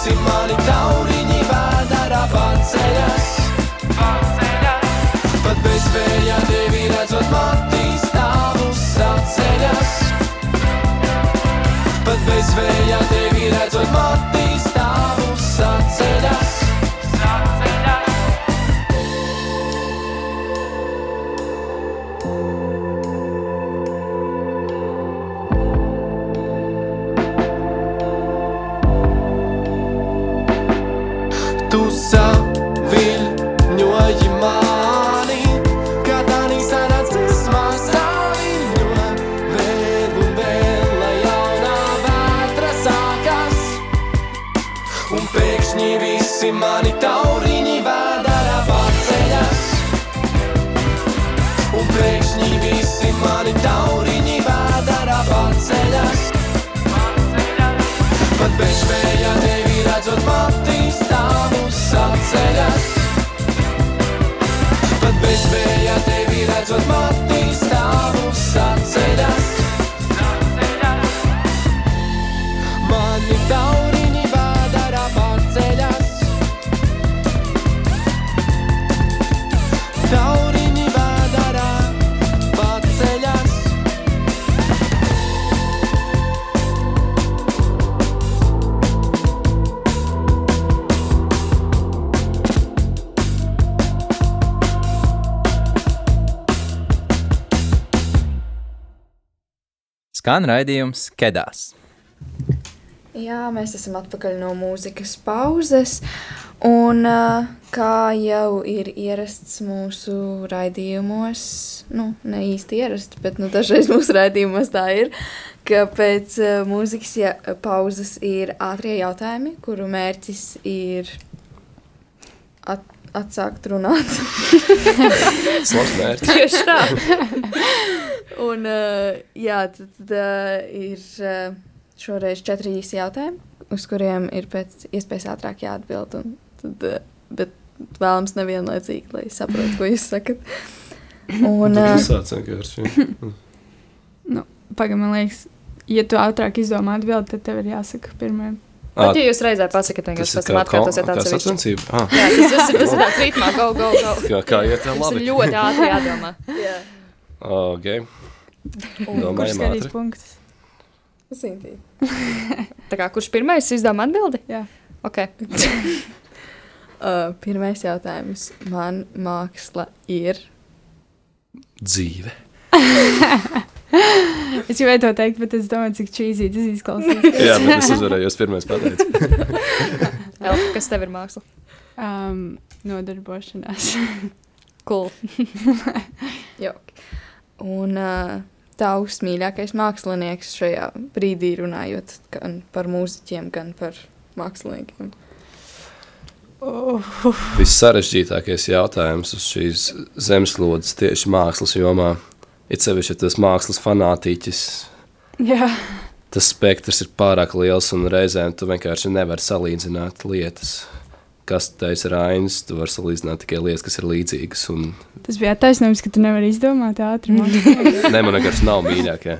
Speaker 7: visi mani tauriņi vēdarā paceļas. Pat bez vēja tevi redzot matīs tavus saceļas. Pat bez vēja tevi redzot matīs saceļas.
Speaker 8: Skan raidījums Kedās.
Speaker 3: Jā, mēs esam atpakaļ no mūzikas pauzes. Un, uh, kā jau ir ierasts mūsu raidījumos, nu, ne īsti ierasts, bet nu, dažreiz mūsu raidījumos tā ir, ka pēc uh, mūzikas ja, pauzes ir ātrie jautājumi, kuru mērķis ir at, atsākt runāt.
Speaker 6: Slabs mērķis.
Speaker 2: Tieši tā.
Speaker 3: Un, uh, jā, tad, tad uh, ir uh, šoreiz četri īsi jautājumi, uz kuriem ir pēc iespējas ātrāk jāatbild. Un, tad, uh, bet vēlams nevienlaicīgi, lai saprotu, ko jūs sakat. Un, uh,
Speaker 6: tas sāc vienkārši.
Speaker 4: Nu, Pagaidām, man liekas, ja tu ātrāk izdomā atbildi, tad tev ir jāsaka pirmajam.
Speaker 2: Pat ja jūs reizē pasakāt,
Speaker 6: Tas
Speaker 2: vienkārši
Speaker 6: ir
Speaker 2: atkārtosiet
Speaker 6: kā
Speaker 2: atsevišķi.
Speaker 6: sacensība. Ah,
Speaker 2: Jā, tas, tas, ir- tas ir tāds ritmā, go, go, go.
Speaker 6: kā, kā iet tev
Speaker 2: Tas ir
Speaker 6: labi?
Speaker 2: ļoti ātri jādomā.
Speaker 3: jā,
Speaker 6: Ok.
Speaker 4: Kurš
Speaker 6: Domājam
Speaker 4: skatīs
Speaker 6: ātri.
Speaker 4: punktus?
Speaker 3: Sintī.
Speaker 2: Tā kā kurš pirmais izdomā atbildi?
Speaker 4: Jā.
Speaker 2: Ok.
Speaker 3: Uh, pirmais jautājums. Man māksla ir.
Speaker 6: Dzīve.
Speaker 4: Es gribēju to teikt, bet es domāju, cik cheesy tas izklausās.
Speaker 6: Jā, bet es uzvarēju, jūs pirmais pateicat.
Speaker 2: Elfa, kas tev ir māksla?
Speaker 4: Um, nodarbošanās.
Speaker 2: Cool.
Speaker 3: Jauki. Un uh, tavs mīļākais mākslinieks šajā brīdī runājot gan par mūziķiem, gan par māksliniekiem.
Speaker 4: Oh,
Speaker 6: Viss sarežģītākais jautājums uz šīs zemeslodes tieši mākslas jomā. Ir sevišķi tas mākslas fanātiķis.
Speaker 4: jā,
Speaker 6: Tas spektrs ir pārāk liels un reizēm tu vienkārši nevari salīdzināt lietas. Kas tas ir ainas, tu vari salīdzināt tikai lietas, kas ir līdzīgas. Un
Speaker 4: tas bija attaisnojums, ka tu nevari izdomāt ātri.
Speaker 6: ne man vienkārši nav mīļākie.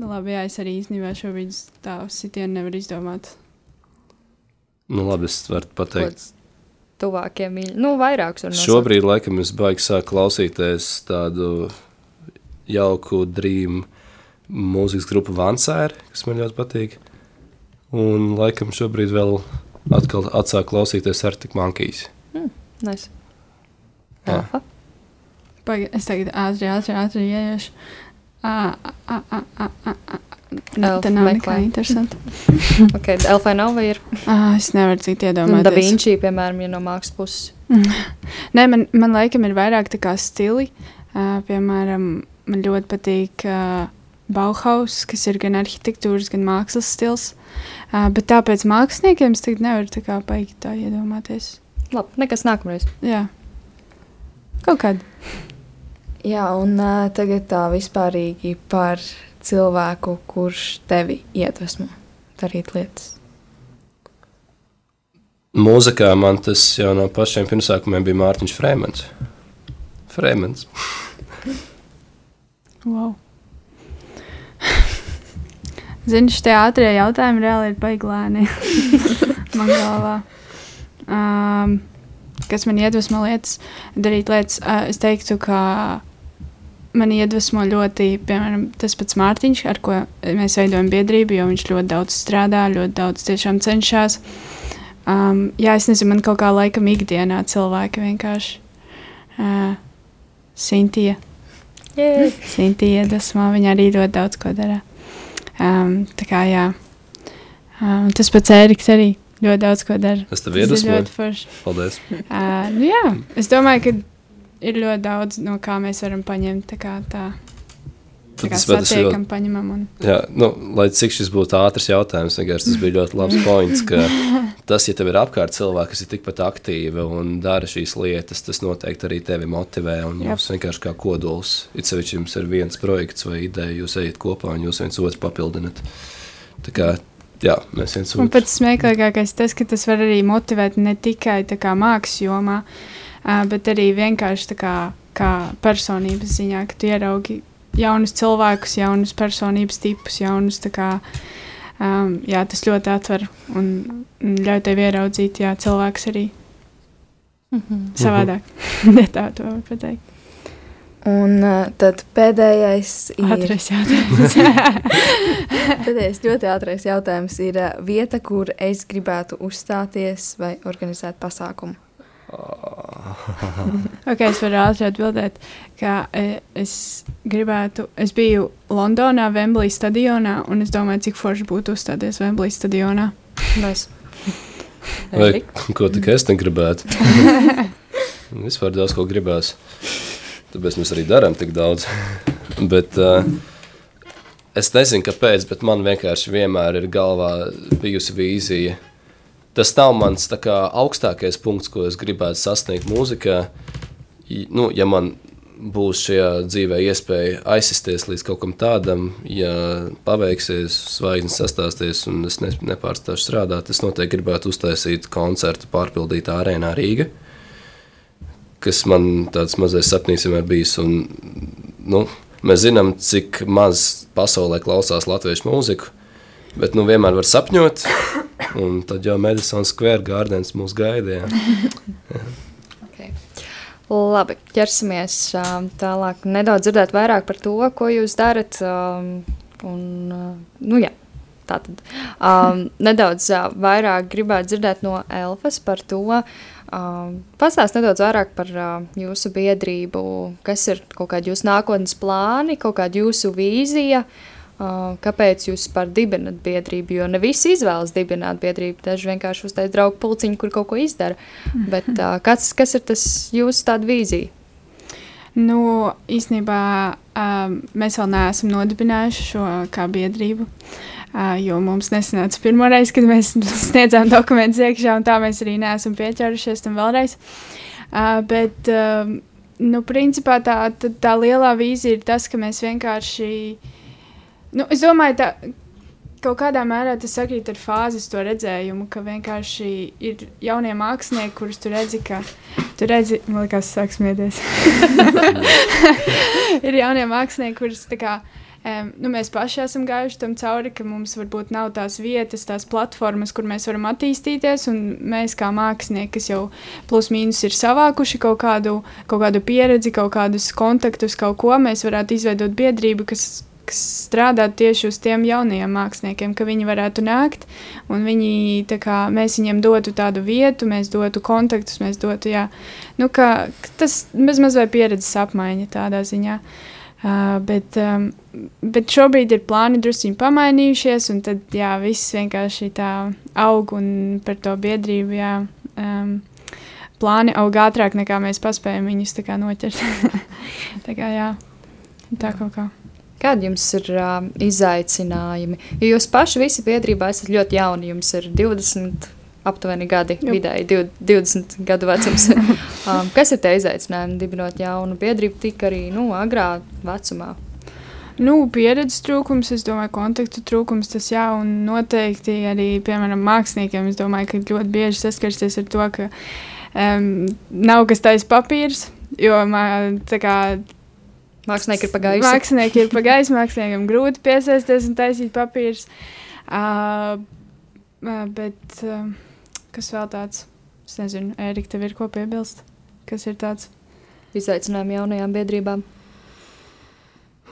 Speaker 4: nu, labi, jā, es arī īstenībā šobrīd tādu sitienu nevaru izdomāt.
Speaker 6: Nu, labi, es varu pateikt.
Speaker 2: Tuvākie mīļi. Nu, vairākus.
Speaker 6: Šobrīd, laikam, es baigi sāku klausīties tādu jauku drīmu mūzikas grupu Vansēri, kas man ļoti patīk. Un, laikam, šobrīd vēl atkal atsāku klausīties Arctic Monkeys.
Speaker 2: Nice.
Speaker 6: Jā.
Speaker 2: Elfa.
Speaker 4: Paga, es tagad ātri, ātri, ātri ieiešu. Ā, ā.
Speaker 2: Elfa
Speaker 4: Tā nav nekā interesanta.
Speaker 2: Ok, Elfai nav vai ir?
Speaker 4: Ah, es nevaru citu
Speaker 2: Da
Speaker 4: iedomāties.
Speaker 2: Vinci, piemēram, ja no mākslas puses.
Speaker 4: Nē, man, man laikam ir vairāk tā kā stili. Uh, piemēram, man ļoti patīk uh, Bauhaus, kas ir gan arhitektūras, gan mākslas stils. Uh, bet tāpēc māksliniekiem es tagad nevaru tā kā baigi tā iedomāties.
Speaker 2: Labi, nekas nākamreiz.
Speaker 4: Jā. Kaut kāda.
Speaker 3: Jā, un uh, tagad tā vispārīgi par cilvēku, kurš tevi iedvesmo darīt lietas.
Speaker 6: Mūzikā man tas jau no pašiem pirmsākumiem bija Mārtiņš Frēmens. Frēmens.
Speaker 4: Wow. Zini, šie ātrie jautājumi reāli ir baiglēni. man galvā. Um, kas man iedvesmo lietas, darīt lietas, uh, es teiktu, ka man iedvesmo ļoti, piemēram, tas pats Mārtiņš, ar ko mēs veidojam biedrību, jo viņš ļoti daudz strādā, ļoti daudz tiešām cenšas. Um, jā, es nezinu, man kaut kā laikam ikdienā cilvēki vienkārši. Uh, Sintija. Sintīna iedvesmo, viņa arī ļoti daudz ko dara. Um, tā kā jā. Um, tas pats Ēriks arī ļoti daudz ko dara.
Speaker 6: Es tev iedvesmoju.
Speaker 4: ļoti forši.
Speaker 6: Paldies.
Speaker 4: Uh, nu jā, es domāju, ka ir ļoti daudz, no kā mēs varam paņemt. Tā kā tā
Speaker 6: Tad es vēlos
Speaker 4: satiekam, paņemam. Un...
Speaker 6: Jā, nu, lai cik šis būtu ātrs jautājums, vienkārši tas bija ļoti labs points, ka tas, ja tev ir apkārt cilvēki, kas ir tikpat aktīvi un dara šīs lietas, tas noteikti arī tevi motivē. Un
Speaker 4: Jep.
Speaker 6: jūs vienkārši kā kodols, it sevišķi jums ir viens projekts vai ideja, jūs ejat kopā un jūs viens otru papildināt. Tā kā, jā, mēs viens
Speaker 4: Un
Speaker 6: otru.
Speaker 4: pats smieklīgākais tas, ka tas var arī motivēt ne tikai kā mākslas jomā, bet arī vienkārši kā, kā personības ziņā, ka tu ieraugi jaunus cilvēkus, jaunus personības tipus, jaunus tā kā. Um, jā, tas ļoti atver un ļauj tev ieraudzīt jā, cilvēks arī
Speaker 2: Mhm.
Speaker 4: savādāk. Ne tā to var pateikt.
Speaker 3: Un uh, tad pēdējais ir.
Speaker 4: Ātrais jautājums.
Speaker 3: Pēdējais ļoti ātrais jautājums ir uh, vieta, kur es gribētu uzstāties vai organizēt pasākumu.
Speaker 4: Ok, es varu ātri atbildēt, ka e, es gribētu, es biju Londonā, Wembley stadionā, un es domāju, cik forši būtu uzstāties Wembley stadionā.
Speaker 2: Mēs.
Speaker 6: Vai ko tik es negribētu? Vispār daudz ko gribās. Tāpēc mēs arī darām tik daudz. bet uh, es nezinu, kāpēc, bet man vienkārši vienmēr ir galvā bijusi vīzija. Tas nav mans kā, augstākais punkts, ko es gribētu sasniegt mūzikā. Nu, ja man būs šajā dzīvē iespēja aizsisties līdz kaut kam tādam, ja paveiksies, zvaigznes sastāsties un es ne, nepārstāšu strādāt, es noteikti gribētu uztaisīt koncertu pārpildītā arēnā Rīga, kas man tāds mazais sapnis vienmēr bijis. Un, nu, mēs zinām, cik maz pasaulē klausās latviešu mūziku, bet nu, vienmēr var sapņot, un tad jau Madison Square Gardens mūs gaida. jā.
Speaker 2: Okay. Labi, ķersimies um, tālāk. Nedaudz dzirdēt vairāk par to, ko jūs darat. Um, un, uh, nu, jā, tā tad. Um, nedaudz uh, vairāk gribētu dzirdēt no Elfas par to. Um, Pastāst nedaudz vairāk par uh, jūsu biedrību, kas ir kaut kādi jūsu nākotnes plāni, kaut kāda jūsu vīzija. Uh, kāpēc jūs par dibinat biedrību? Jo ne visi izvēlas dibināt biedrību. Daži vienkārši uztais draugu pulciņu, kur kaut ko izdara. Bet uh, kas, kas ir tas jūsu vīzija?
Speaker 4: Nu, īstenībā um, mēs vēl neesam nodibinājuši šo kā biedrību. Uh, jo mums nesanāca pirmo reizi, kad mēs sniedzām dokumentus iekšā, un tā mēs arī neesam pieķērušies tam vēlreiz. Uh, bet, um, nu, principā tā, tā, tā lielā vīzija ir tas, ka mēs vienkārši. Nu, es domāju, tā, kaut kādā mērā tas sakrīt ar fāzes to redzējumu, ka vienkārši ir jaunie mākslinieki, kurus tu redzi, ka tu redzi, man liekas, sāk smieties. ir jaunie mākslinieki, kurus tā kā. Um, nu, mēs paši esam gājuši tam cauri, ka mums varbūt nav tās vietas, tās platformas, kur mēs varam attīstīties. Mēs, kā mākslinieki, kas jau plus mīnus ir savākuši kaut kādu, kaut kādu pieredzi, kaut kādus kontaktus, kaut ko, mēs varētu izveidot biedrību, kas, kas strādā tieši uz tiem jaunajiem māksliniekiem, ka viņi varētu nākt un viņi, kā, mēs viņiem dotu tādu vietu, mēs dotu kontaktus, mēs dotu, jā, nu, ka, ka tas bez mazliet pieredzes apmaiņa tādā ziņā. Uh, bet, um, bet šobrīd ir plāni drusku pamainījušies, un tad jā, viss vienkārši tā aug un par to biedrību. Jā, um, plāni aug ātrāk nekā mēs paspējam viņus noķert. tā kā jā, tā kaut kā.
Speaker 2: Kādi jums ir uh, izaicinājumi? Jo jūs paši visi biedrībā esat ļoti jauni. Jums ir 20, aptuveni gadi,
Speaker 4: Jup.
Speaker 2: vidēji div- 20 gadu vecums. um, kas ir tie izaicinājumi dibinot jaunu biedrību tik arī nu, agrā vecumā?
Speaker 4: Nu, pieredzes trūkums, es domāju, kontaktu trūkums, tas jā, un noteikti arī, piemēram, māksliniekiem, es domāju, ka ļoti bieži saskarsties ar to, ka um, nav kas taisa papīrs, jo, mā, tā kā,
Speaker 2: Mākslinieki ir pagājuši.
Speaker 4: Mākslinieki ir pagājis, māksliniekiem grūti piesaisties un taisīt papīrus. Uh, bet uh, kas vēl tāds? Es nezinu, Erika, tev ir ko piebilst? Kas ir tāds?
Speaker 2: Izaicinājumi jaunajām biedrībām.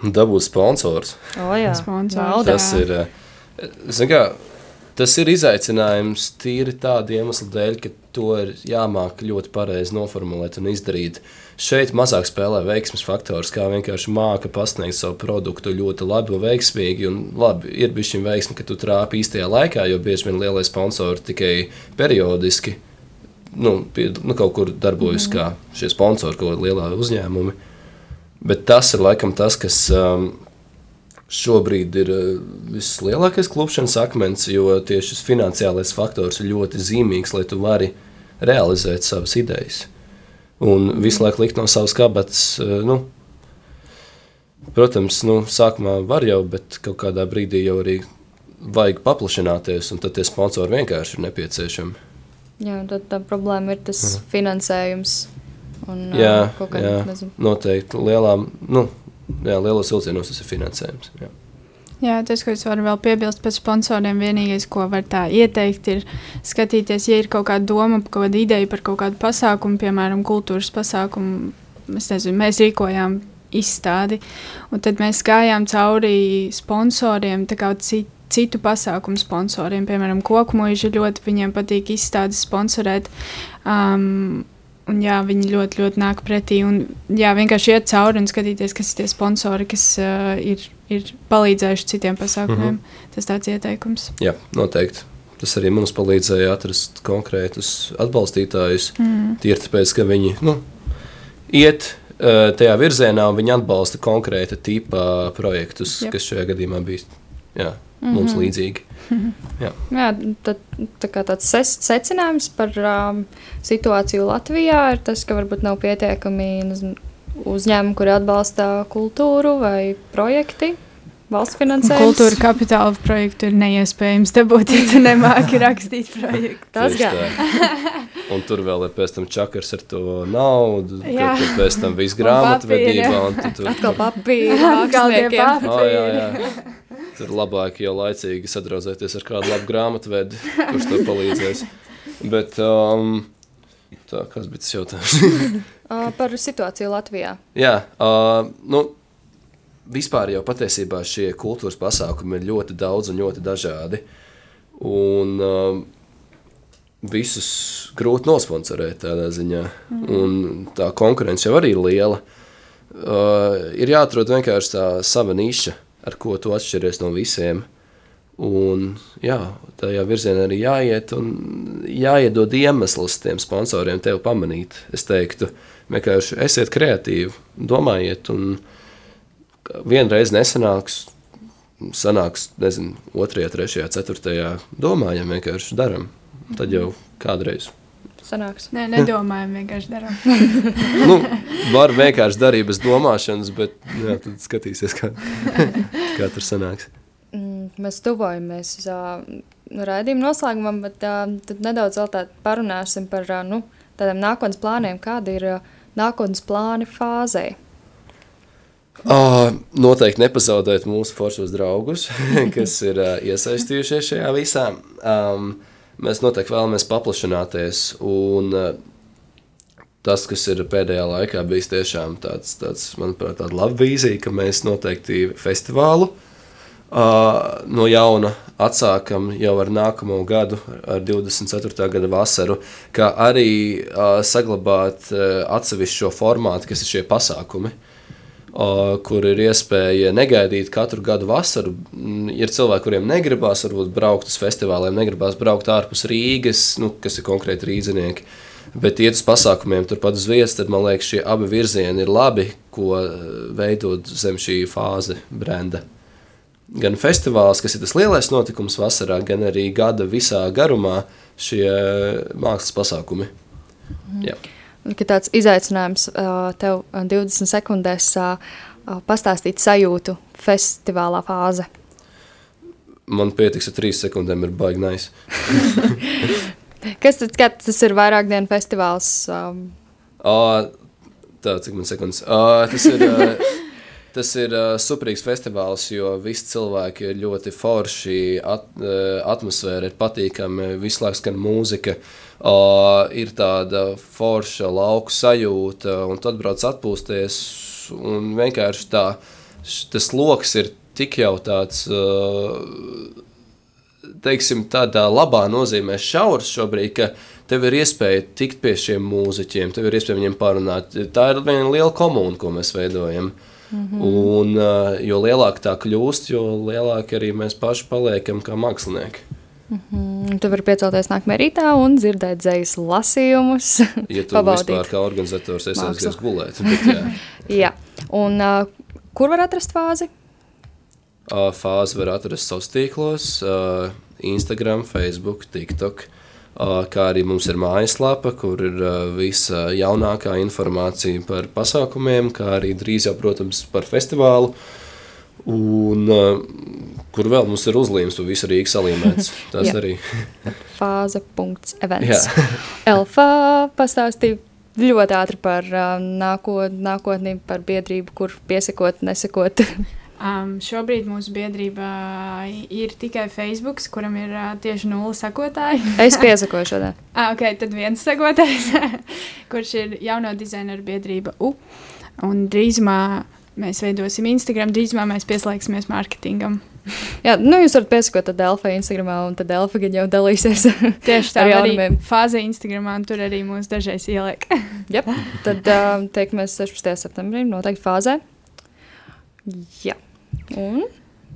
Speaker 6: Dabūt sponsors.
Speaker 2: O, jā,
Speaker 4: Sponsors.
Speaker 2: nauda.
Speaker 6: Tas ir, zini kā, tas ir izaicinājums tīri tādu iemeslu dēļ, ka to ir jāmāk ļoti pareizi noformulēt un izdarīt. Šeit mazāk spēlē veiksmes faktors, kā vienkārši māca pasniegt savu produktu ļoti labi un veiksmīgi. Un labi, ir bijis šī veiksme, ka tu trāpi īstajā laikā, jo bieži vien lielie sponsori tikai periodiski nu, pie, nu, kaut kur darbojas mm. kā šie sponsori, kaut kādi lielāki uzņēmumi. Bet tas ir laikam tas, kas um, šobrīd ir uh, vislielākais klupšanas akmens, jo tieši šis finansiālais faktors ir ļoti zīmīgs, lai tu vari realizēt savas idejas. Un visu laiku likt no savas kabatas, uh, nu, protams, nu, sākumā var jau, bet kaut kādā brīdī jau arī vajag paplašināties, un tad tie sponsori vienkārši ir nepieciešami.
Speaker 2: Jā, tad tā problēma ir tas
Speaker 6: Mhm.
Speaker 2: finansējums. Un,
Speaker 6: Jā,
Speaker 2: kaut kā,
Speaker 6: jā.
Speaker 2: nezinu.
Speaker 6: Noteikti lielām, nu, jā, lielos vilcienos tas ir finansējums. Jā.
Speaker 4: Jā, tas, ko es varu vēl piebilst par sponsoriem, vienīgais, ko var tā ieteikt, ir skatīties, ja ir kaut kāda doma, kaut kāda ideja par kaut kādu pasākumu, piemēram, kultūras pasākumu. Nezinu, mēs rīkojām izstādi, un tad mēs gājām cauri sponsoriem, tā kā citu. Citu pasākumu sponsoriem, piemēram, koku mūža ļoti viņiem patīk izstādes sponsorēt. Um, un jā, viņi ļoti, ļoti nāk pretī. Un, jā, vienkārši iet cauri un skatīties, kas ir tie sponsori, kas uh, ir, ir palīdzējuši citiem pasākumiem. Mm -hmm. Tas tāds ieteikums.
Speaker 6: Jā, noteikti. Tas arī mums palīdzēja atrast konkrētus atbalstītājus. Mm. Tīri tāpēc, ka viņi nu, iet uh, tajā virzienā un viņi atbalsta konkrēta tipa projektus, yep. kas šajā gadījumā bija jā, mums mm -hmm. līdzīgi.
Speaker 2: Jā, Jā tad, tā kā tāds secinājums par um, situāciju Latvijā ir tas, ka varbūt nav pietiekami uzņēmumi, kuri atbalsta kultūru vai projekti. Valsts finansējums.
Speaker 4: Kultūra kapitāla projektu ir neiespējams dabūt, ja tu nemāki rakstīt projektu.
Speaker 2: Tas gan.
Speaker 6: Un tur vēl ir pēc tam čakars ar to naudu, tad pēc tam viss grāmatvedībā. Un tu tur
Speaker 2: atkal papīri, māksliniekiem.
Speaker 6: Oh, jā, jā. Tur labāk jau laicīgi sadraudzēties ar kādu labu grāmatvedi, kurš tev palīdzēs. Bet um, tā, kas bija tas jautājums?
Speaker 2: uh, par situāciju Latvijā.
Speaker 6: Jā, uh, nu, vispār jau patiesībā šie kultūras pasākumi ir ļoti daudz un ļoti dažādi. Un um, visus grūti nosponsorēt tādā ziņā. Mm. Un tā konkurence jau arī ir liela. Uh, ir jāatrod vienkārši tā sava niša ar ko tu atšķiries no visiem. Un, jā, tajā virzienā arī jāiet un jāiedod iemesls tiem sponsoriem tevi pamanīt. Es teiktu, vienkārši esiet kreatīvi, domājiet, un vienreiz nesanāks, sanāks, nezinu, otrajā, trešajā, ceturtajā, domājam, vienkārši daram. Tad jau kādreiz.
Speaker 2: Sanāks.
Speaker 4: Nē, nedomājam, vienkārši darām.
Speaker 6: nu, var vienkārši darīt bez domāšanas, bet jā, tad skatīsies, kā, kā tur sanāks.
Speaker 2: Mm, mēs tuvojamies uh, raidījuma noslēgumam, bet uh, tad nedaudz vēl tā parunāsim par uh, nu, tādiem nākotnes plāniem. Kādi ir uh, nākotnes plāni fāzē?
Speaker 6: Uh, noteikti nepazaudēt mūsu foršos draugus, kas ir uh, iesaistījušies šajā visā. Um, mēs noteikti vēlamies paplašināties un uh, tas, kas ir pēdējā laikā bijis tiešām tāds, tāds manuprāt, tāda laba vīzija, ka mēs noteikti festivālu uh, no jauna atsākam jau ar nākamo gadu, ar 24. gada vasaru, kā arī uh, saglabāt uh, atsevišķo formātu, kas ir šie pasākumi. Uh, kur ir iespēja negaidīt katru gadu vasaru. Ir cilvēki, kuriem negribās varbūt braukt uz festivāliem, negribās braukt ārpus Rīgas, nu, kas ir konkrēti rīznieki. Bet iet uz pasākumiem turpat uz vietas, tad man liekas, šie abi virzieni ir labi, ko eh, veidot zem šī fāze brenda. Gan festivāls, kas ir tas lielais notikums vasarā, gan arī gada visā garumā šie mākslas pasākumi.
Speaker 2: Mm. Jā. Ka tāds izaicinājums uh, tev 20 sekundēs uh, pastāstīt sajūtu festivālā fāze.
Speaker 6: Man pietiks ar 3 sekundēm, ir baigi nice.
Speaker 2: Kas tad, tas ir vairāk dienu festivāls? Um...
Speaker 6: Uh, tā, cik man sekundes. Uh, tas ir, uh, tas ir uh, superīgs festivāls, jo visi cilvēki ir ļoti forši, at, uh, atmosfēra ir patīkama, visu laiku skan mūzika, uh, ir tāda forša lauku sajūta, un tad brauc atpūsties, un vienkārši tā, tas loks ir tik jau tāds... Uh, teiksim, tādā labā nozīmē šaurs šobrīd, ka tev ir iespēja tikt pie šiem mūziķiem, tev ir iespēja viņiem parunāt. Tā ir viena liela komūna, ko mēs veidojam. Mm -hmm. Un, uh, jo lielāka tā kļūst, jo lielāka arī mēs paši paliekam kā mākslinieki.
Speaker 2: Mm -hmm. Tu vari piecelties nākamajā rītā un dzirdēt dzīslu lasījumus.
Speaker 6: ja tu vispār kā organizators esi aizgājis gulēt. Bet, jā.
Speaker 2: jā. Un uh, kur var atrast fāzi?
Speaker 6: Uh, fāzi var atrast savos tīklos. Uh, Instagram, Facebook, TikTok. Kā arī mums ir mājaslapa, kur ir visa jaunākā informācija par pasākumiem, kā arī drīz jau, protams, par festivālu. Un kur vēl mums ir uzlīmes, to visu Rīgas salīmēts. Tas arī.
Speaker 2: Fāze.events. Elfa pastāstīja ļoti ātri par uh, nākot, nākotni, par biedrību, kur piesakot, nesakot.
Speaker 4: Um, šobrīd mūsu biedrībā ir tikai Facebook, kuram ir uh, tieši nulle sekotāji.
Speaker 2: es piesakoju šodien.
Speaker 4: ah, ok, tad viens sekotājs, kurš ir jauno dizaineru biedrība U. Un drīzumā mēs veidosim Instagram, drīzumā mēs pieslēgsimies mārketingam.
Speaker 2: Jā, nu jūs varat piesakot Delfa Instagramā, un tad Delfa gan jau dalīsies.
Speaker 4: Tieši tā,
Speaker 2: Ar
Speaker 4: arī
Speaker 2: jaunumiem.
Speaker 4: fāzē Instagramā, un tur arī mūs dažreiz ieliek.
Speaker 2: Jep. Tad uh, teikamies 16. septembrī, noteikti fāzē. Jā. Un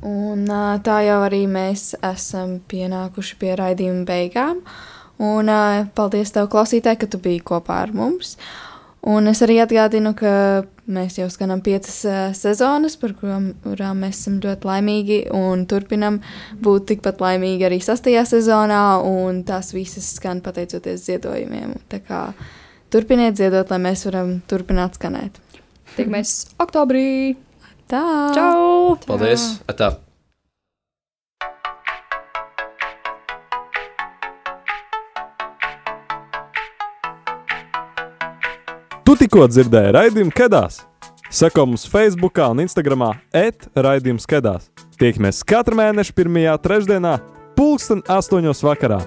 Speaker 3: Un tā jau arī mēs esam pienākuši pie raidījuma beigām. Un paldies tev, klausītāji, ka tu biji kopā ar mums. Un es arī atgādinu, ka mēs jau skanam piecas sezonas, par kurām, kurām mēs esam ļoti laimīgi un turpinam būt tikpat laimīgi arī sastajā sezonā. Un tās visas skan pateicoties ziedojumiem. Tā kā turpiniet ziedot, lai mēs varam turpināt skanēt.
Speaker 2: tiekamies oktobrī.
Speaker 3: Tā!
Speaker 2: Čau!
Speaker 6: Paldies! Tā!
Speaker 1: Tu tikko dzirdēji raidījumu Kedās. Seko mums Facebook un Instagram etraidījums Kedās. Tiekamies katru mēnešu pirmajā trešdienā, pulksten astoņos vakarā.